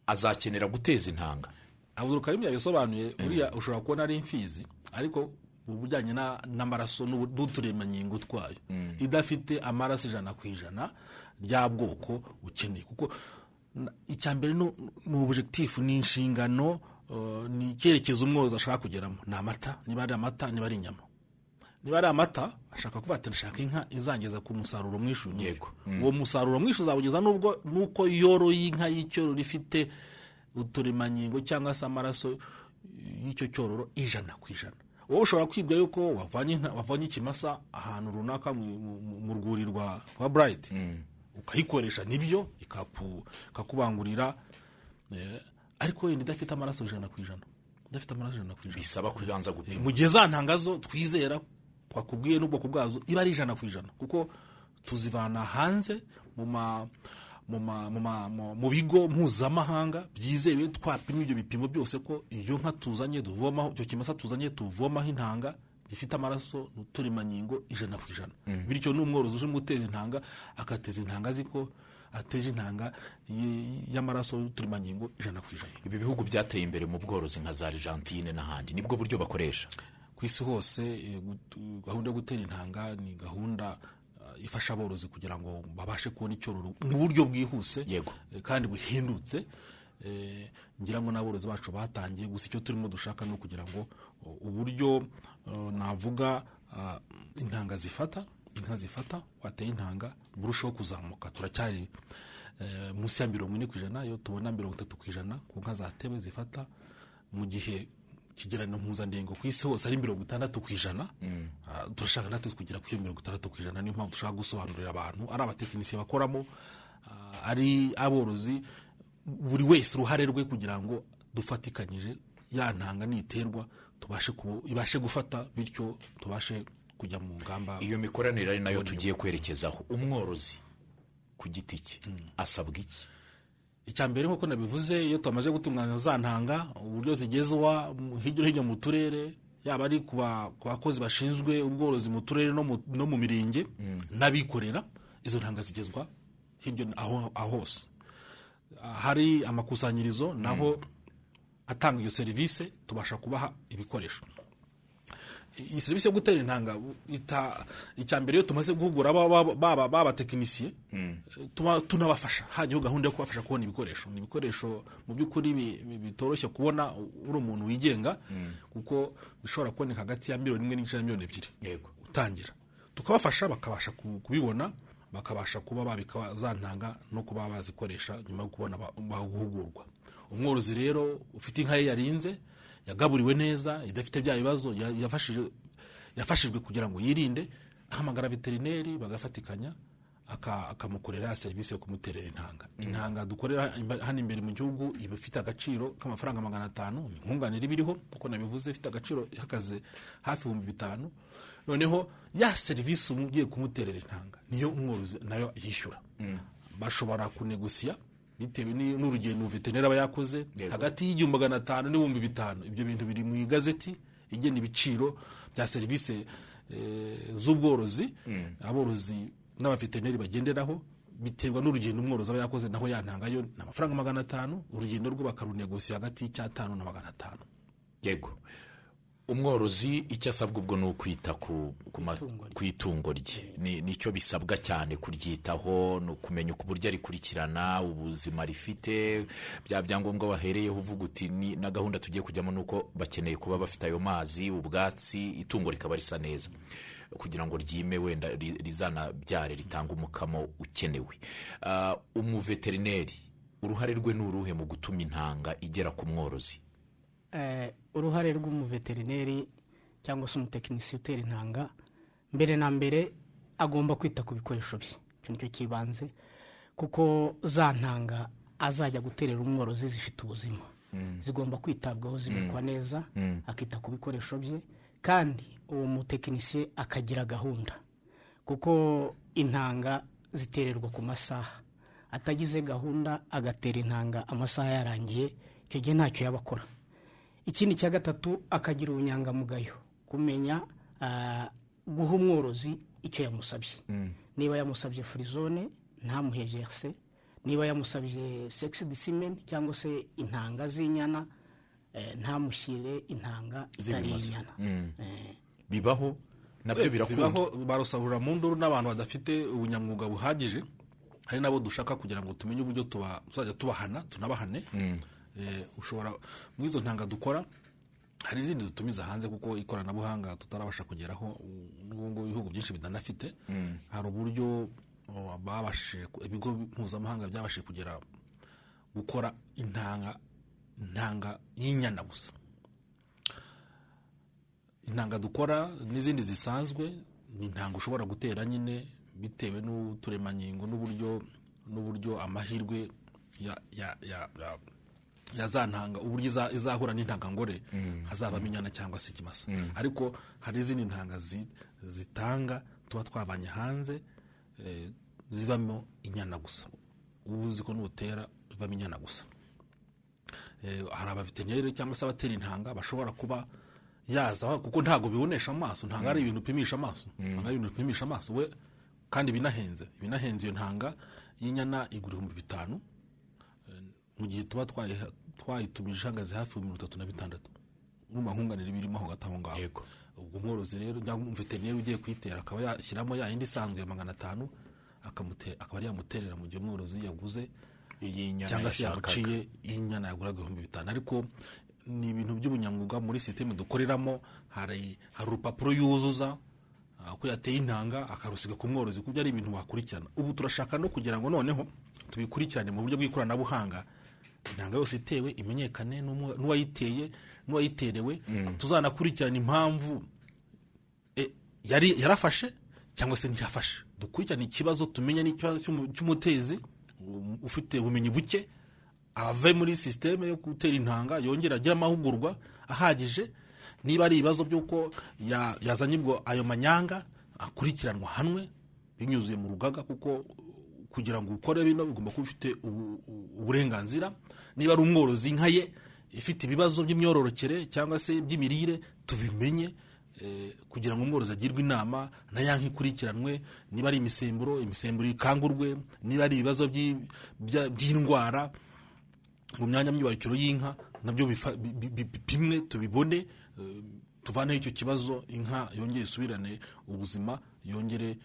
Azakenera guteza intanga. Abudul karim yabisobanuye buriya ushobora kubona ari imfizi ariko mu bijyanye na- n'amaraso n'uturemangingo twayo. Idafite amaraso ijana ku ijana rya bwoko ukeneye. Kuko icya mbere ni objectif ni inshingano uh, ni icyerekezo umworozi ashaka kugeramo. Ni amata niba ari amata niba ari inyama. Niba ari amata ashaka kuvuga ati ndashaka inka izangeza ku musaruro mwinshi uyu Yego. uwo musaruro mwinshi uzawugeza nubwo nuko yoroye inka y'icyororo ifite uturemangingo cyangwa se amaraso y'icyo cyororo ijana ku ijana. Wowe ushobora kwibwira yuko wavanye ikimasa ahantu runaka mu- rwuri rwa rwa burayiti ukayikoresha ni byo? Ikaku- ikakubangurira eh, ariko wenda idafite amaraso ijana ku ijana. Idafite amaraso ijana ku ijana. Bisaba kubanza gupima. Mu gihe za ntangazo twizera twakubwiye n'ubwoko bwazo iba ari ijana ku ijana. Kuko tuzivana hanze mu ma mu bigo mpuzamahanga byizewe twapima ibyo bipimo byose ko iyo nka tuzanye tuvomaho icyo kimasa tuzanye tuvomaho intanga gifite amaraso n'uturemangingo ijana ku ijana. Bityo n'umworozi uje guteza intanga agateza intanga azi ko ateje intanga y'amaraso y'uturemangingo ijana ku ijana. Ibi bihugu byateye imbere mu bworozi nka za argentine n'ahandi. Nibwo buryo bakoresha? Ku isi hose eh, gahunda yo gutera intanga ni gahunda eh, ifasha aborozi kugira ngo babashe kubona icyororo mu buryo bwihuse Yego. eh, kandi buhendutse. Ngira ngo n'aborozi bacu batangiye gusa icyo turimo dushaka ni ukugira ngo uburyo navuga uh, intanga zifata inka zifata wateye intanga burushaho kuzamuka. Turacyari eh, munsi ya mirongo ine ku ijana iyo tubona mirongo itatu ku ijana ku nka zatewe zifata mu gihe ikigereranyo mpuzandengo ku isi hose ari mirongo itandatu ku ijana Ah, turashaka natwe kugera kuri iyo mirongo itandatu ku ijana niyo mpamvu dushaka gusobanurira abantu ari abatekinisiye bakoramo ah, ari aborozi buri wese uruhare rwe kugira ngo dufatikanyije ya ntanga niterwa ibashe gufata bityo tubashe kujya mu ngamba iyo mikoranire ari na yo tugiye kwerekezaho. Umworozi ku giti cye asabwa iki? Icya mbere nk'uko nabivuze iyo tumaze gutunganya za ntanga uburyo zigezwa hirya no hino mu turere yaba ari ku ba- ku bakozi bashinzwe ubworozi mu turere no mu- mirenge n'abikorera izo ntanga zigezwa hirya aho aho hose. Hari amakusanyirizo naho atanga iyo serivisi tubasha kubaha ibikoresho. Iyi serivisi yo gutera intanga ita- icya mbere iyo tumaze guhugura baba- baba b'abatekinisiye tuba tunabafasha. Hajyaho gahunda yo kubafasha kubona ibikoresho. Ni ibikoresho mu by'ukuri bi- bi- bitoroshye kubona uri umuntu wigenga kuko bishobora kuboneka hagati ya miliyoni imwe n'igice na miliyoni ebyiri. Utangira. Tukabafasha bakabasha ku- kubibona bakabasha kuba babika za ntanga no kuba bazikoresha nyuma yo kubona guhugurwa. Umworozi rero ufite inka ye yarinze yagaburiwe neza idafite bya bibazo yafashijwe kugira ngo yirinde ahamagara veterineri bagafatikanya aka- akamukorera serivisi yo kumuterera intanga. Intanga dukorera hano imbere mu gihugu iba ifite agaciro k'amafaranga magana atanu ni nkunganire iba iriho kuko nabivuze ifite agaciro ihagaze hafi ibihumbi bitanu. Noneho ya serivisi ugiye kumuterera intanga niyo umworozi na yo yishyura. Bashobora kunegosiya bitewe ni- n'urugendo veterineri aba yakoze hagati y'igihumbi magana atanu n'ibihumbi bitanu. Ibyo bintu biri mu igazeti igena ibiciro bya serivisi eh, z'ubworozi. Aborozi n'abaveterineri bagenderaho biterwa n'urugendo umworozi aba yakoze naho yantangayo ni amafaranga magana atanu urugendo rwo bakarunegosiya hagati y'icyatanu na magana atanu. Yego. Umworozi icyo asabwa ubwo ni ukwita ku itungo rye. ni cyo bisabwa cyane kuryitaho ni ukumenya uburyo arikurikirana ubuzima rifite bya byangombwa wahereyeho uvuga uti ni na gahunda tugiye kujyamo ni uko bakeneye kuba bafite ayo mazi ubwatsi itungo rikaba risa neza. Kugira ngo ryime wenda ri- rizanabyare ritange umukamo ukenewe. Ah, umuveterineri uruhare rwe ni uruhe mu gutuma intanga igera ku mworozi? Uruhare rw'umuveterineri cyangwa se umutekinisiye utera intanga mbere na mbere agomba kwita ku bikoresho bye. Icyo ni cyo cy'ibanze kuko za ntanga azajya guterera umworozi zifite ubuzima. Zigomba kwitabwaho zibikwa neza akita ku bikoresho bye kandi uwo mutekinisiye akagira gahunda. Kuko intanga zitererwa ku masaha. Atagize gahunda agatera intanga amasaha yarangiye icyo gihe ntacyo yaba akora. Ikindi cya gatatu akagira ubunyangamugayo. Kumenya ah, guha umworozi icyo yamusabye. Niba yamusabye furizone ntamuhe jerse niba yamusabye segisi disimeni cyangwa se intanga z'inyana eh, ntamushyire intanga itari inyana. Eh, bibaho na byo birakunda bibaho barusahurira mu nduru n'abantu badafite ubunyamwuga buhagije hari nabo dushaka kugira ngo tumenye uburyo tuba- tuzajya tubahana tunabahane. Eh, ushobora muri izo ntanga dukora hari izindi dutumiza hanze kuko ikoranabuhanga tutarabasha kugeraho n'ubu ibihugu byinshi bidanafite hari uburyo babashije ibigo mpuzamahanga byabashije kugera gukora intanga intanga y'inyana gusa. Intanga dukora n'izindi zisanzwe ni intanga ushobora gutera nyine bitewe n'uturemangingo n'uburyo n'uburyo amahirwe ya ya ya ya ya za ntanga uburyo iza- izahura n'intangangore hazavamo inyana cyangwa se ikimasa. Ariko hari izindi ntanga zi- zitanga tuba twavanye hanze eh, zivamo inyana gusa. Uba uzi ko n'ubutera bivamo inyana gusa. Eh, hari abaveterineri cyangwa se abatera intanga bashobora kuba yaza kuko ntabwo bibonesha amaso ntabwo ari ibintu upimisha amaso ntabwo ari ibintu upimisha amaso. We kandi binahenze. Binahenze iyo ntanga y'inyana igura ibihumbi bitanu mu gihe tuba twayitumije ihagaze hafi mirongo itatu na bitandatu. Urumva nkunganire birimo aho gato aho ngaho. Yego. ubwo umworozi rero cyangwa umuveterineri ugiye kuyitera akaba yashyiramo ya yindi isanzwe ya magana atanu akamute- akaba ari yamuterera mu gihe umworozi yaguze cyangwa se yamuciye inyana yaguraga ibihumbi bitanu. Ariko ni ibintu by'ubunyamwuga muri sisiteme dukoreramo hari hari urupapuro yuzuza ah, ko yateye intanga akarusiga ku mworozi kuko ari ibintu wakurikirana. Ubu turashaka no kugira ngo noneho tubikurikirane mu buryo bw'ikoranabuhanga intanga yose itewe imenyekane n'uwayiteye n'uwayiterewe tuzanakurikirana impamvu e, yari yarafashe cyangwa se ntiyafashe dukurikirane ikibazo tumenye n'ikibazo cy'umu- cy'umutezi um, ufite ubumenyi buke ave muri sisiteme yo gutera intanga yongera agire amahugurwa ahagije. Niba ari ibibazo by'uko ya- yazanye ubwo ayo manyanga akurikiranwa hanwe binyuze mu rugaga kuko kugira ngo ukore bino bigomba kuba ufite ubu- ubu- uburenganzira. Niba ari umworozi inka ye ifite ibibazo by'imyororokere cyangwa se by'imirire tubimenye eh, kugira ngo umworozi agirwe inama na ya ikurikiranwe. Niba ari imisemburo imisemburo ikangurwe. Niba ari ibibazo by'indwara mu myanya myibarukiro y'inka na byo bipimwe tubibone eh, tuvaneho icyo kibazo inka yongere isubirane ubuzima yongere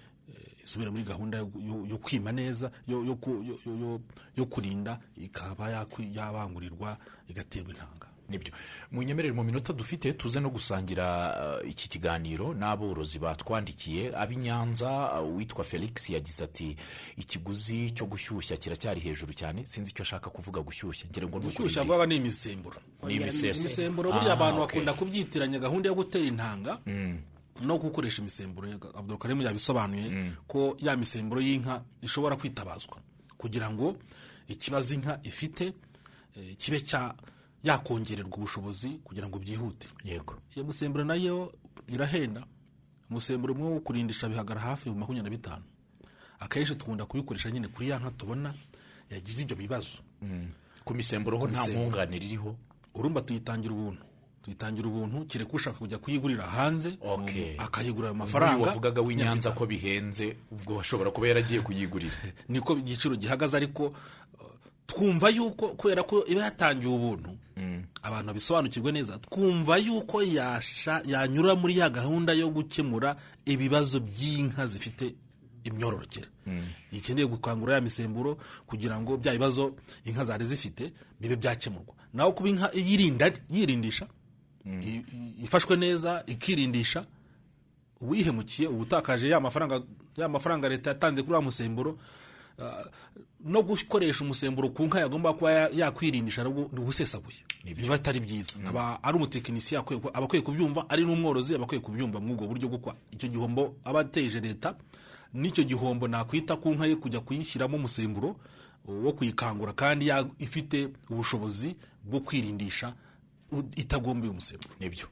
isubire muri gahunda yo- kwima neza yo- yo ku- yo- yo- yo- yo kurinda ikaba yabangurirwa igaterwa intanga. Nibyo. Munyemerere mu minota dufite tuze no gusangira uh, iki kiganiro n'aborozi batwandikiye. Ab'i nyanza uh, uwitwa felix yagize ati ikiguzi cyo gushyushya kiracyari hejuru cyane. Sinzi icyo ashaka kuvuga gushyushya. Ngira ngo gushyushya vuba ni imisemburo. Ni imisemburo. Buriya abantu Ah, okay. bakunda kubyitiranya gahunda yo gutera intanga. No gukoresha imisemburo abdulkarim yabisobanuye ko ya misemburo y'inka ishobora kwitabazwa. Kugira ngo ikibazo inka ifite eh, kibe cya yakongererwa ubushobozi kugira ngo byihute. Yego. Iyo musemburo na yo irahenda umusemburo umwe wo kurindisha bihagara hafi mu makumyabiri na bitanu. Akenshi dukunda kubikoresha nyine kuri ya nka tubona yagize ibyo bibazo. Ku misemburo ho nta nkunganire iriho? Urumva tuyitangira ubuntu. Tuyitangira ubuntu kereka ushaka kujya kuyigurira hanze akayigura ayo mafaranga wavugaga w'inyanza ko bihenze ubwo ashobora kuba yaragiye kuyigurira. Niko igiciro gihagaze ariko uh, twumva yuko kubera ko iba yatangiwe ubuntu abantu babisobanukirwe neza twumva yuko yanyura muri ya gahunda yo gukemura ibibazo by'inka zifite imyororokere. Ikeneye gukangura ya misemburo kugira ngo bya bibazo inka zari zifite bibe byakemurwa. Naho kuba inka yirinda yirindisha ifashwe neza ikirindisha ubu yihemukiye ubu utakaje ya mafaranga ya mafaranga leta yatanze kuri wa musemburo ah, no gukoresha umusemburo ku nka yagomba kuba ya- yakwirindisha ni ubusesaguye biba atari byiza. Aba ari umutekinisiye aba akwiye kubyumva ari n'umworozi aba akwiye kubyumva muri ubwo buryo kwa icyo gihombo aba ateje leta n'icyo gihombo nakwita ku nka ye kujya kuyishyiramo umusemburo wo kuyikangura kandi ya- ifite ubushobozi bwo kwirindisha itagombeye umusemburo ni byo.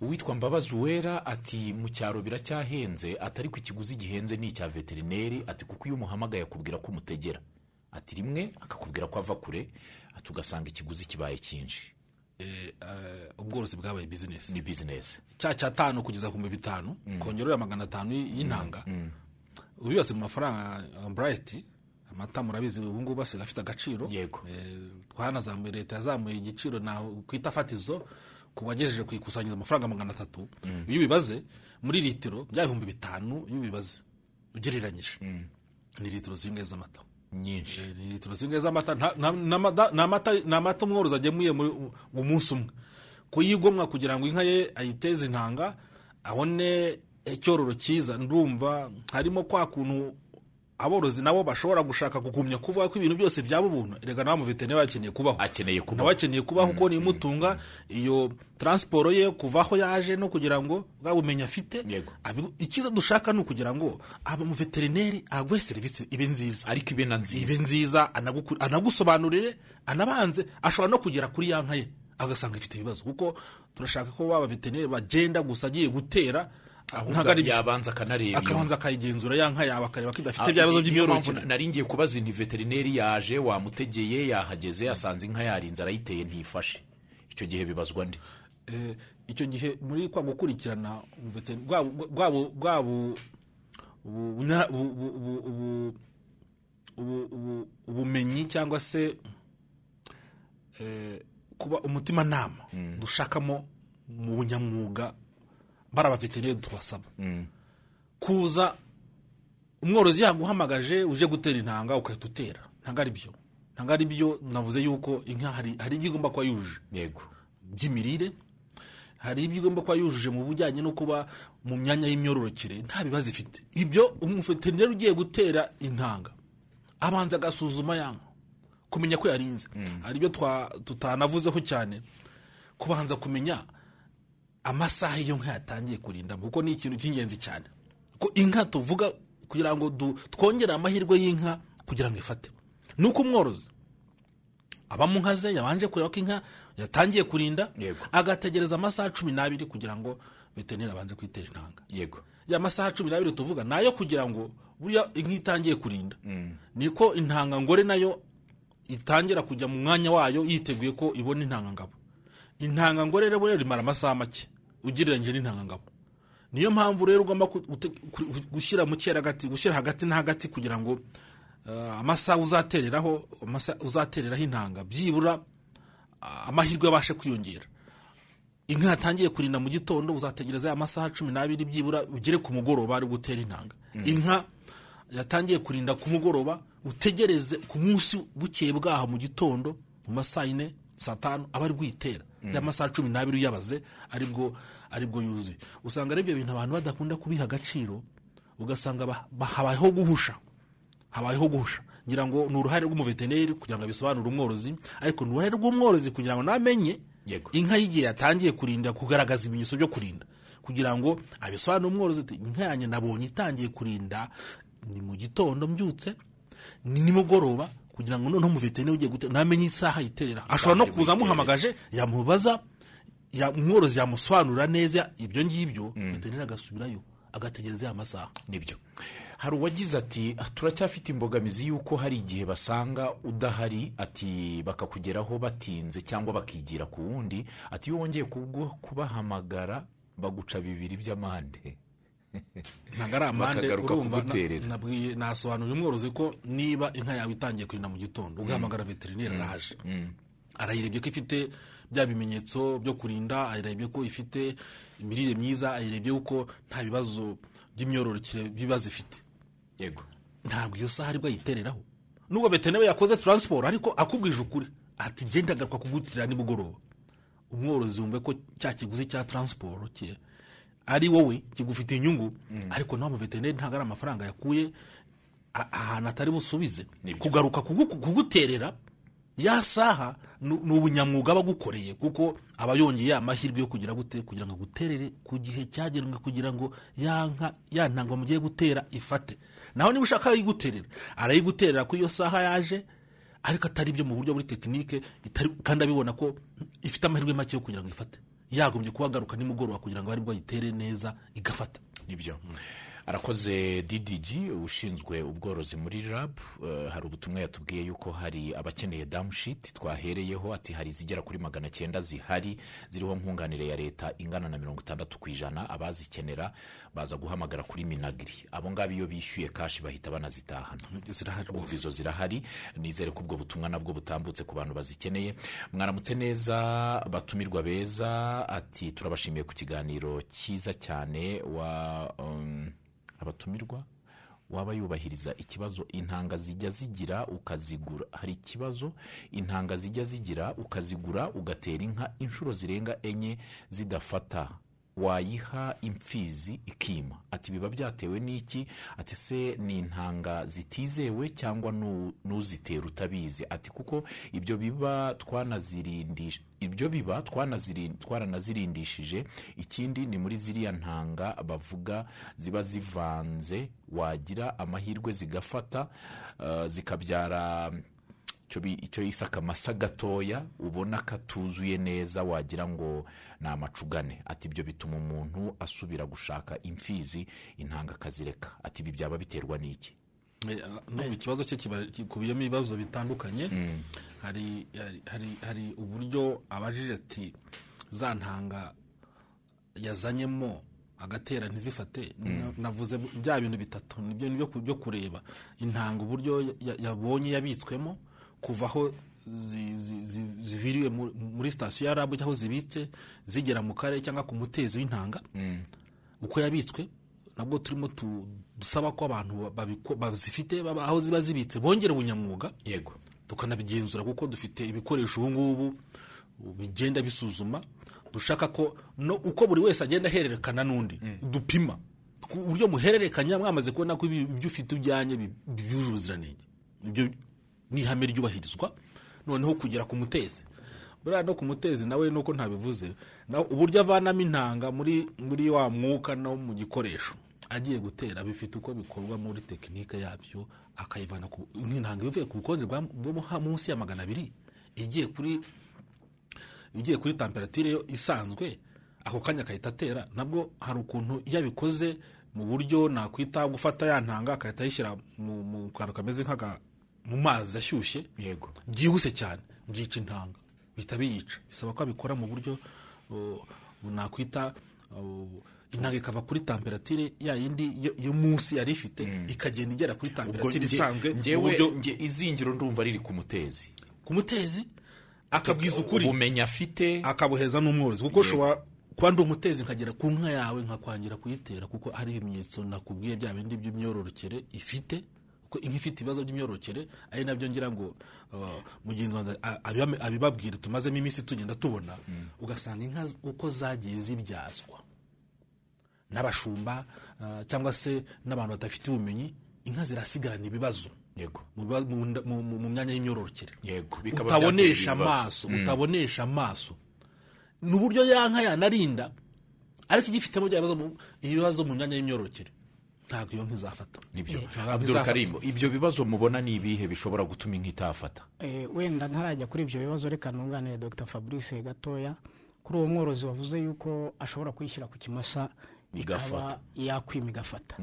Uwitwa mbabazi uwera ati mu cyaro biracyahenze atari ku ikiguzi gihenze ni icya veterineri ati kuko iyo umuhamagaye akubwira ko umutegera. Ati rimwe akakubwira ko ava kure ati ugasanga ikiguzi kibaye cyinshi Eh, eh, ubworozi bwabaye bizinesi ni bizinesi cya cyatanu kugeza ku bihumbi bitanu kongera ya magana atanu y'intanga ubibaze mu mafaranga uh, burayiti amata murabizi ubu ngubu asigaye afite agaciro. Yego. Eh, twanazamuye leta yazamuye igiciro kwita fatizo ku wagejeje ku ikusanyirizo amafaranga magana atatu. Iyo ubibaze muri litiro bya bihumbi bitanu iyo ubibaze ugereranyije. Ni litiro zimwe z'amata. Nyinshi. Eh, ni litiro zimwe z'amata. Ni amata- ni amata umworozi agemuye mu munsi umwe. Kuyigomwa kugira ngo inka ye ayiteze intanga abone icyororo cyiza ndumva harimo kwa kuntu aborozi nabo bashobora gushaka kugumya kuvuga ko ibintu byose byaba ubuntu. Erega nawe umuveterineri akeneye kubaho. Akeneye kuba nawe akeneye kubaho kuko nimutunga iyo taransiporo ye kuva aho yaje no kugira ngo bwa bumenyi afite. Icyiza dushaka ni ukugira ngo umuveterineri aguhe serivisi ibe nziza. Ariko ibe na ibe nziza nziza anaguku- anagusobanurire anabanze ashobora no kugera kuri ya nka ye. Agasanga ifite ibibazo kuko turashaka ko baba veterineri bagenda gusa agiye gutera yabanza akanareba akabanza akayigenzura ya nka yawe akareba ko idafite Ah, bya bibazo by'imyororokere. nari ngiye kubaza inti veterineri yaje wamutegeye yahageze asanze inka yarinze arayiteye ntifashe. Icyo gihe bibazwa ndi Eh, icyo gihe muri kwa gukurikirana bwa ubumenyi cyangwa se eh, kuba umutimanama dushakamo mu bunyamwuga bari abaveterineri tubasaba kuza umworozi yaguhamagaje uje gutera intanga ugahita utera. Ntabwo ari byo. Ntabwo ari byo navuze yuko inka hari ibyo igomba kuba yujuje. Yego. By'imirire hari ibyo igomba kuba yujuje mu bijyanye no kuba mu myanya y'imyororokere. Nta bibazo ifite. Ibyo umuveterineri ugiye gutera intanga abanza agasuzuma ya nka kumenya ko yarinze. Hari ibyo tutanavuzeho cyane kubanza kumenya amasaha iyo nka yatangiye kurindamo kuko ni ikintu cy'ingenzi cyane. Ko inka tuvuga kugira ngo twongere amahirwe y'inka kugira ngo ifate. Ni uko umworozi aba mu nka ze yabanje kureba ko inka yatangiye kurinda agategereza amasaha cumi n'abiri kugira ngo veterineri abanze kwitera intanga. Yego. Ya masaha cumi n'abiri tuvuga ni ayo kugira ngo buriya inka itangiye kurinda. Niko intangangore na yo itangira kujya mu mwanya wayo yiteguye ko ibona intangangabo intangangore rero rimara amasaha make. Ugereranyije n'intangangabo. Niyo mpamvu rero ugomba gushyira mu hagati gushyira hagati na hagati kugira ngo eh, amasaha uzatereraho amasaha uzatereraho intanga. Byibura ah, amahirwe abashe kwiyongera. Inka yatangiye kurinda mu gitondo uzategereza ya masaha cumi n'abiri byibura ugere ku mugoroba ari gutera intanga. Inka yatangiye kurinda ku mugoroba utegereze ku munsi bukeye bwaho mu gitondo mu masaha yine saa tanu aba ari bwitera. Ya masaha cumi n'abiri uyabaze ari bwo ari bwo yuzuye. Usanga ari ibyo bintu abantu badakunda kubiha agaciro ugasanga ba- ba- habayeho guhusha. Habayeho guhusha. Ngira ngo ni uruhare rw'umuveterineri kugira ngo abisobanure umworozi ariko ni uruhare rw'umworozi kugira ngo namenye inka y'igihe yatangiye kurinda kugaragaza ibimenyetso byo kurinda. Kugira ngo abisobanure umworozi ati inka yanjye nabonye itangiye kurinda ni mu gitondo mbyutse ni nimugoroba kugira ngo noneho umuveterineri ugiye gutera namenye isaha yiterera ashobora no kuza amuhamagaje yamubaza ya- umworozi yamusobanurira neza ibyo ngibyo veterineri agasubirayo agategereza ya masaha. Nibyo. Hari uwagize ati turacyafite imbogamizi y'uko hari igihe basanga udahari ati bakakugeraho batinze cyangwa bakigira ku wundi ati iyo wongeye kubahamagara baguca bibiri by'amande. Ntabwo ari amande urumva nasobanurira umworozi ko niba inka yawe itangiye kurinda mu gitondo ugahamagara veterineri araje arayirebye ko ifite bya bimenyetso byo kurinda ayirebye ko ifite imirire myiza ayirebye ko nta bibazo by'imyororokere bibazo ifite yego. Ntabwo iyo saha ari bwo ayitereraho nubwo veterineri yakoze taransiporo ariko akubwije ukuri ati genda agaruka kugutirira nimugoroba. Umworozi wumve ko cya kiguzi cya taransiporo cye ari wowe kigufitiye inyungu ariko nawe umuveterineri ntabwo ari amafaranga yakuye ahantu atari busubize. Kugaruka kugu- kuguterera ya saha ni ubunyamwuga aba agukoreye kuko aba yongeye amahirwe yo kugira gute kugira ngo aguterere ku gihe cyagenwe kugira ngo ya nka ya ntanga mugiye gutera ifate. Naho niba ushaka ayiguterera arayiguterera ku iyo saha yaje ariko atari byo mu buryo muri tekinike kandi abibona ko ifite amahirwe make yo kugira ngo ifate. Yagombye kuba agaruka nimugoroba kugira ngo ari bwo ayitere neza igafata ni byo. Arakoze ddg ushinzwe ubworozi muri rab. Eh, hari ubutumwa yatubwiye yuko hari abakeneye damushiti twahereyeho ati hari izigera kuri magana cyenda zihari ziriho nkunganire ya leta ingana na mirongo itandatu ku ijana abazikenera baza guhamagara kuri minagiri abo ngabo iyo bishyuye kashi bahita banazitahana. Izo zirahari nizere ko ubwo butumwa nabwo butambutse ku bantu bazikeneye. Mwaramutse neza batumirwa beza ati turabashimiye ku kiganiro cyiza cyane wa um, abatumirwa waba yubahiriza ikibazo intanga zijya zigira ukazigura. Hari ikibazo intanga zijya zigira ukazigura ugatera inka inshuro zirenga enye zidafata. Wayiha imfizi ikima. Ati biba byatewe n'iki? Ati se ni intanga zitizewe cyangwa nu- n'uzitera utabizi? Ati kuko ibyo biba twanazirindisha ibyo biba twaranazirindishije ikindi ni muri ziriya ntanga bavuga ziba zivanze wagira amahirwe zigafata uh, zikabyara icyo yise akamasa gatoya ubona katuzuye neza wagira ngo ni amacugane. Ati ibyo bituma umuntu asubira gushaka imfizi intanga akazireka. Ati ibi byaba biterwa n'iki? Eh, ah, ikibazo cye gikubiyemo ibibazo bitandukanye. Hari hari- uburyo abajije ati za ntanga yazanyemo agatera ntizifate. Na- navuze bya bintu bitatu ni byo byo kureba. Intanga uburyo ya- ya- yabonye yabitswemo kuva aho zi- zi- zi- ziviriwe mu- muri sitasiyo ya rabu aho zibitse zigera mu karere cyangwa ku mutezi w'intanga. Uko yabitswe nabwo turimo tu- dusaba ko abantu bazifite aho ziba zibitse bongera ubunyamwuga. Yego. Tukanabigenzura kuko dufite ibikoresho ubu ngubu bigenda bisuzuma. Dushaka ko no uko buri wese agenda ahererekana n'undi dupima. Ku buryo muhererekanya mwamaze kubona ko ibyo ufite ujyanye byujuje ubuziranenge. Ibyo ni ihame ryubahirizwa noneho kugera ku mutezi. Buriya no ku mutezi nawe nuko ntabivuze uburyo avanamo intanga muri muri wa mwuka no mu gikoresho agiye gutera bifite uko bikorwa muri tekinike yabyo akayivana nk'intanga ivuye ku bukonje bwo munsi ya magana abiri igiye kuri igiye kuri temperatire yo isanzwe ako kanya akahita atera nabwo hari ukuntu iyo abikoze mu buryo nakwita gufata ya ntanga agahita ayishyira mu kantu kameze nk'aka mu mazi ashyushye yego. byihuse cyane. Byica intanga. Bihita biyica. Bisaba ko abikora mu buryo nakwita intanga ikava kuri temperatire ya yindi yo- munsi yari ifite ikagenda igera kuri nge- isanzwe mu buryo nge- izingiro ndumva riri ku mutezi. Ku mutezi? Akabwiza ukuri. ubumenyi afite. Akabuheza n'umworozi. Kuko ushobora kuba ndi umutezi nkagera ku nka yawe nkakwangira kuyitera kuko hari ibimenyetso nakubwiye bya bindi by'imyororokere ifite. Kuko inka ifite ibibazo by'imyororokere ari na byo ngira ngo uh, mugenzi wanjye a- abibame- abibabwire tumazemo iminsi tugenda tubona ugasanga inka uko zagiye zibyazwa. N'abashumba uh, cyangwa se n'abantu badafite ubumenyi inka zirasigarana ibibazo. Yego. Mu myanya y'imyororokere. Yego. Bikaba utabonesha amaso utabonesha amaso. Ni uburyo ya nka yanarinda ariko igifitemo ibibazo mu myanya y'imyororokere. Ntabwo iyo nka izafata ni byo. Ntabwo abdul izafata. karim ibyo bibazo mubona ni ibihe bishobora gutuma inka itafata? Eh, wenda ntarajya kuri ibyo bibazo reka nunganire dr. Fabrice gatoya. Kuri uwo mworozi wavuze yuko ashobora kuyishyira ku kimasa ikaba yakwima igafata.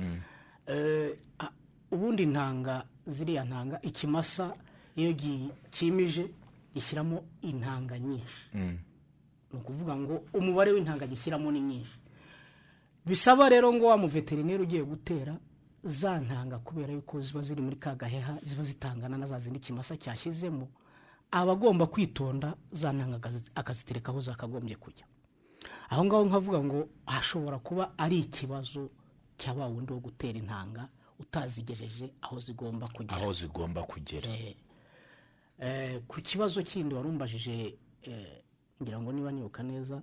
Eh, a- ubundi intanga ziriya ntanga ikimasa iyo gi- kimije gishyiramo intanga nyinshi. Ni ukuvuga ngo umubare w'intanga gishyiramo ni nyinshi. Bisaba rero ngo wa muveterineri ugiye gutera za ntanga kubera yuko ziba ziri muri ka gaheha ziba zitangana na za zindi kimasa cyashyizemo aba agomba kwitonda za ntanga akazi- akazitereka aho zakagombye kujya. Aho ngaho nkavuga ngo hashobora kuba ari ikibazo cya wa wundi wo gutera intanga utazigejeje aho zigomba kugera. Aho zigomba kugera. Eh, eh, ku kibazo kindi warumbajije eh, ngira ngo niba nibuka neza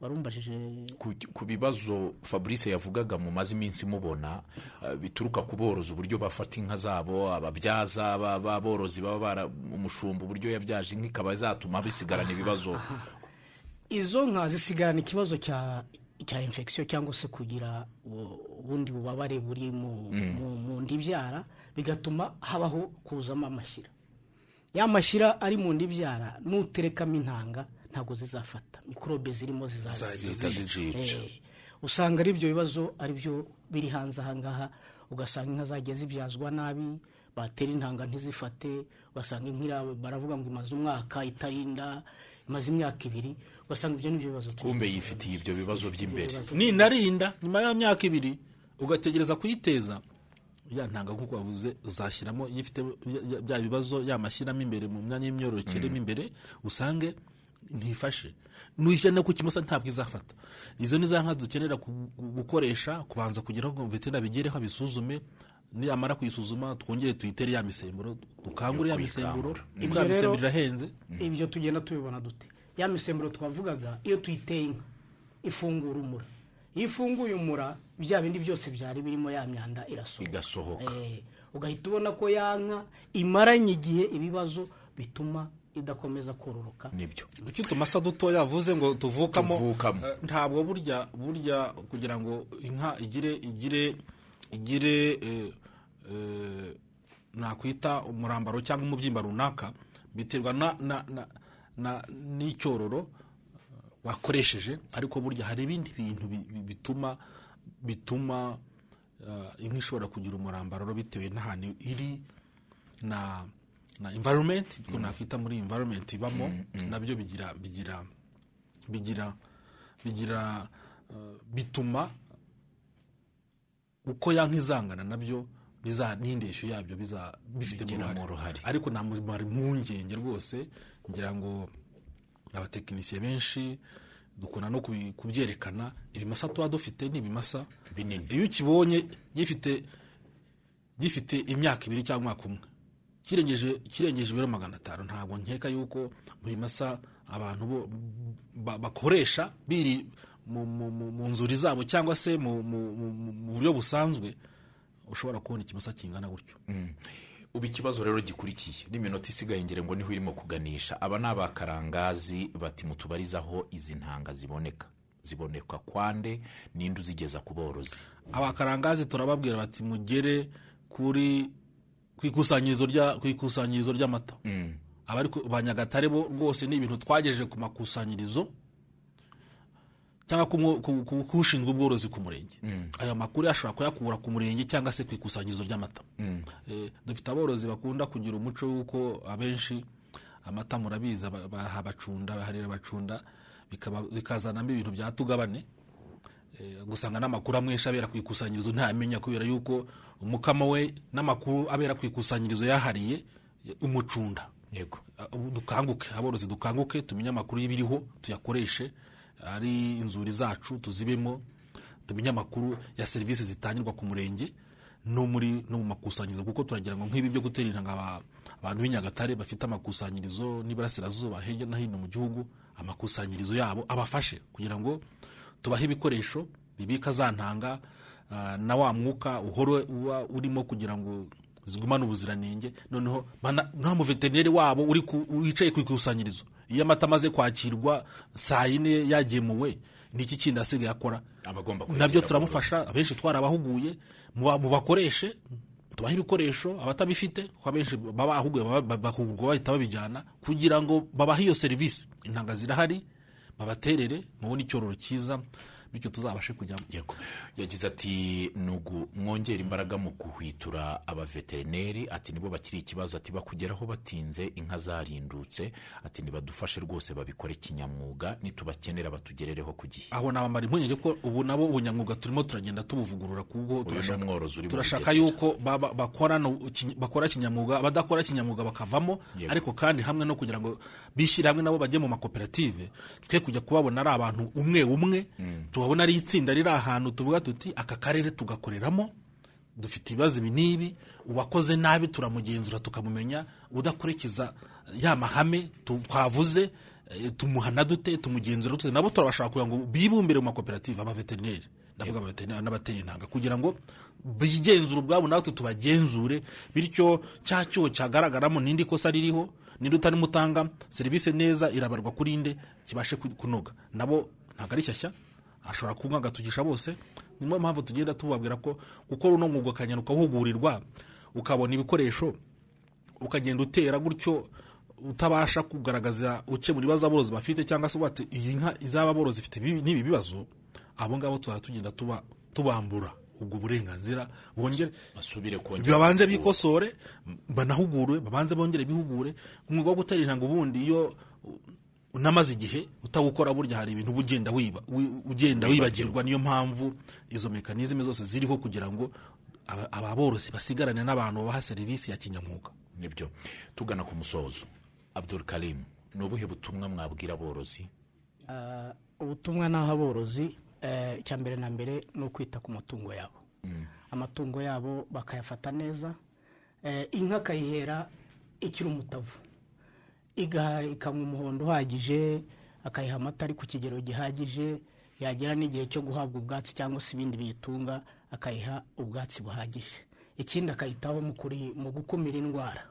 warumbajije ku, bibazo fabrice yavugaga mumaze iminsi mubona eh, bituruka ku borozi uburyo bafata inka zabo ababyaza ba- b'aborozi baba bara umushumba uburyo yabyaje inka ikaba zatuma bisigarana ibibazo. Izo nka zisigarana ikibazo cya cya infection cyangwa se kugira ubundi bubabare buri mu, mu, mu nda ibyara bigatuma habaho kuzamo amashyira ya mashyira ari mu nda ibyara nuterekamo intanga ntabwo zizafata. Mikorobe zirimo zizaza zihita zizica Eh, usanga ari ibyo bibazo ari byo biri hanze ahangaha ugasanga inka zagiye zibyazwa nabi batera intanga ntizifate. Ugasanga inka baravuga ngo imaze umwaka itarinda imaze imyaka ibiri. Ugasanga ibyo ni byo bibazo kumbe yifitiye ibyo bibazo by'imbere. ninarinda nyuma ya myaka ibiri ugategereza kuyiteza. Ya ntanga nk'uko wavuze uzashyiramo iyo ifite ya- ya- bya bibazo yamashyiramo imbere mu myanya y'imyororokere mo imbere usange ntifashe nuyijyana ku kimosa ntabwo izafata. Izo ni za nka dukenera gukoresha kubanza kugira ngo veterinari abigereho abisuzume. Niyamara kuyisuzuma twongere tuyitere ya misemburo dukangure ya misemburo. Ibyo rero- misemburo irahenze. Ibyo tugenda tubibona dute ya misemburo twavugaga iyo tuyiteye inka ifungura umura. Iyo ifunguye umura bya bindi byose byari birimo ya myanda irasohoka. Igasohoka. Eh, ugahita ubona ko ya nka imaranye igihe ibibazo bituma idakomeza kororoka ni byo. Icyo utumasa dutoya yavuze ngo tuvukamo? Tuvukamo. eh, ntabwo burya burya kugira ngo inka igire igire igire eh, eh, nakwita umurambaro cyangwa umubyimba runaka biterwa na na na na n'icyororo wakoresheje ariko burya hari ibindi bintu bi- bi- bituma bituma inka ishobora kugira umurambaro bitewe n'ahantu iri na na environment ko nakwita muri environment ibamo na byo bigira bigira bigira bigira uh, bituma uko yanka izangana na byo biza n'indeshyo yabyo biza bifitemo uruhare. ariko nta mumaro impungenge rwose ngira ngo abatekinisiye benshi dukunda no kubyerekana ibimasa tuba dufite ni ibimasa Binini. iyo ukibonye gifite gifite imyaka ibiri cyangwa umwaka umwe. Kirengeje ibiro magana atanu. Ntabwo nkeka yuko mu bimasa abantu bo ba- bakoresha biri mu, nzuri zabo cyangwa se mu, buryo busanzwe ushobora kubona ikimasa kingana gutyo. Ubu ikibazo rero gikurikiye. N'iminota isigaye ngire ngo ni ho irimo kuganisha. Aba ni abakarangazi bati mutubarizaho izi ntanga ziboneka. Ziboneka kwande ninde uzigeza ku borozi. Abakarangazi turababwira bati mugere kuri ku ikusanyirizo rya ku ikusanyirizo ry'amata abari ba nyagatare bo rwose ni ibintu twagejeje ku makusanyirizo cyangwa ku k'ushinzwe ubworozi ku murenge. Ayo makuru ashobora kuyakura ku murenge cyangwa se ku ikusanyirizo ry'amata. Eh, dufite aborozi bakunda kugira umuco w'uko abenshi amata murabizi aba- bahabacunda baharira abacunda bikaba- bikazanamo ibintu bya tugabane Eh, gusanga n'amakuru amwesha abera ku ikusanyirizo ntayamenya kubera yuko umukamo we n'amakuru abera ku ikusanyirizo yahariye eh, umucunda. Yego. Ubu dukanguke aborozi dukanguke tumenye amakuru y'ibiriho tuyakoreshe ari inzuri zacu tuzibemo tumenye amakuru ya serivisi zitangirwa ku murenge no muri no mu makusanyirizo kuko turagira ngo nk'ibi byo gutera intanga aba- abantu b'i Nyagatare bafite amakusanyirizo n'iburasirazuba hirya no hino mu gihugu amakusanyirizo yabo abafashe kugira ngo tubahe ibikoresho bibika za ntanga ah, na wa mwuka uhora uba urimo kugira ngo zigumane ubuziranenge. Noneho nta muveterineri wabo wicaye ku ikusanyirizo. Iyo amata amaze kwakirwa saa yine yagemuwe ni iki kindi asigaye akora? Nabyo turamufasha abenshi twarabahuguye mu bakoreshe tubahe ibikoresho abatabifite kuko abenshi baba bahuguye bahita babijyana kugira ngo babahe iyo serivisi. Intanga zirahari babaterere mubone icyororo cyiza. Bityo tuzabashe kujyamo Yego. yagize ati nugu mwongera imbaraga mu guhwitura abaveterineri. Ati nibo bakiri ikibazo. Ati bakugeraho batinze inka zarindutse. Ati nibadufashe rwose babikore kinyamwuga nitubakenera batugerereho ku gihe. Aho nabamara impungenge ko ubu nabo ubunyamwuga turimo turagenda tubuvugurura kubwo turashaka yuko bakora kinyamwuga abadakora kinyamwuga bakavamo. Ariko kandi hamwe no kugira ngo bishyire hamwe nabo bajye mu makoperative twe kujya kubabona ari abantu umwe umwe tubabona ari itsinda riri ahantu tuvuga tuti aka karere tugakoreramo dufite ibibazo ibi n'ibi uwakoze nabi turamugenzura tukamumenya udakurikiza ya mahame twavuze eh, tumuhana dute tumugenzura dute. Nabo turabashaka kugira ngo bibumbire mu makoperative abaveterineri ndavuga n'abatera intanga kugira ngo bigenzure ubwabo natwe tubagenzure bityo cya cyuho cyagaragaramo n'indi kosa ririho ninde utarimo utanga serivisi neza irabarwa kuri nde kibashe ku- kunoga. Nabo ntabwo ari shyashya ashobora kunywa agatugisha bose niyo mpamvu tugenda tubabwira ko gukora uno mwuga ukagenda ukahugurirwa ukabona ibikoresho ukagenda utera gutyo utabasha kugaragaza ukemura ibibazo aborozi bafite cyangwa se bati iyi nka izaba aborozi ifite ibi- n'ibi bibazo. Abo ngabo tuzaba tugenda tuba tubambura ubwo burenganzira bongere basubire kongera babanze bikosore banahugurwe babanze bongere bihugure. Umwuga wo gutera intanga ubundi iyo unamaze igihe utawukora burya hari ibintu uba ugenda wiba wi- ugenda wibagirwa. niyo mpamvu izo mekanizme zose ziriho kugira ngo aba- ababorozi basigarane n'abantu babaha serivisi ya kinyamwuga. Nibyo. Tugana ku musozo. Abdul karim ni ubuhe butumwa mwabwira aborozi? Ah, ubutumwa naho aborozi eh, icya mbere na mbere ni ukwita ku matungo yabo. Amatungo yabo bakayafata neza. Eh, inka akayihera ikiri umutavu. Ikanywa umuhondo uhagije akayiha amata ari ku kigero gihagije yagera n'igihe cyo guhabwa ubwatsi cyangwa se ibindi biyitunga akayiha ubwatsi buhagije. Ikindi akayitaho mu gukumira indwara.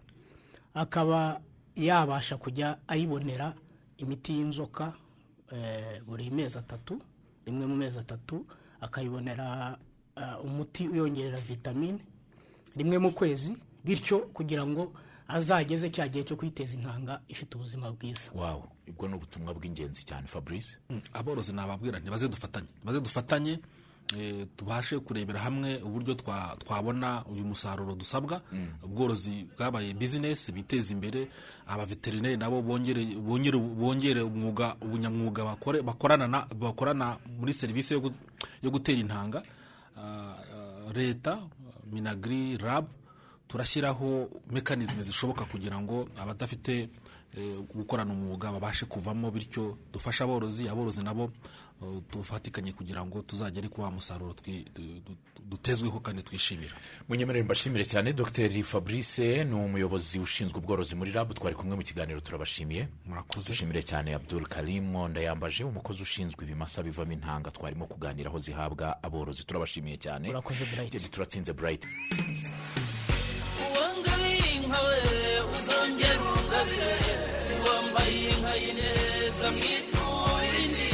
Akaba yabasha kujya ayibonera imiti y'inzoka eh, buri mezi atatu rimwe mu mezi atatu akayibonera ah, umuti uyongerera vitamine rimwe mu kwezi bityo kugira ngo azageze cya gihe cyo kwiteza intanga ifite ubuzima bwiza. Wawe ubwo ni ubutumwa bw'ingenzi cyane fabrice. Mm, aborozi nababwira ntibaze dufatanye baze dufatanye eh, tubashe kurebera hamwe uburyo twa- twabona uyu musaruro dusabwa. Ubworozi bwabaye bizinesi biteza imbere abaveterineri nabo bongere umwuga ubunyamwuga bakore bakorana na- bakorana muri serivisi yo gu- yo gutera intanga. Ah, ah, leta minagri rab turashyiraho mekanizme zishoboka kugira ngo abadafite eh, gukorana umwuga babashe kuvamo bityo dufashe aborozi aborozi nabo eh, dufatikanye kugira ngo tuzagere ku wa musaruro dutezweho kandi twishimira. Munyemerere mbashimire cyane dr. Fabrice ni umuyobozi ushinzwe ubworozi muri rab twari kumwe mu kiganiro turabashimiye. Murakoze. Dushimire cyane abdul karim ndayambaje umukozi ushinzwe ibimasa bivamo intanga twarimo kuganira aho zihabwa aborozi turabashimiye cyane. Urakoze, Bright. Tedi turatsinze bright. Uwangabire inka we uzongera ungabire wambaye inka y'ineza mwiturire indi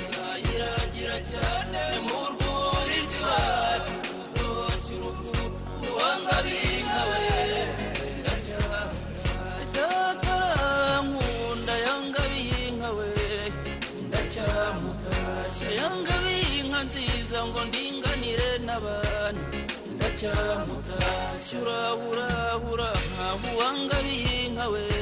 uzayiragira cyane mu rwuri rw'iwacu rutoshye uruhu uwangabire inka we ndacyakarankunda yangabiye inka we ndacyamukashya yangabiye inka nziza ngo ndinganire n'abandi ndacyamutashya urahurahura nkaho uwangabiye inka we.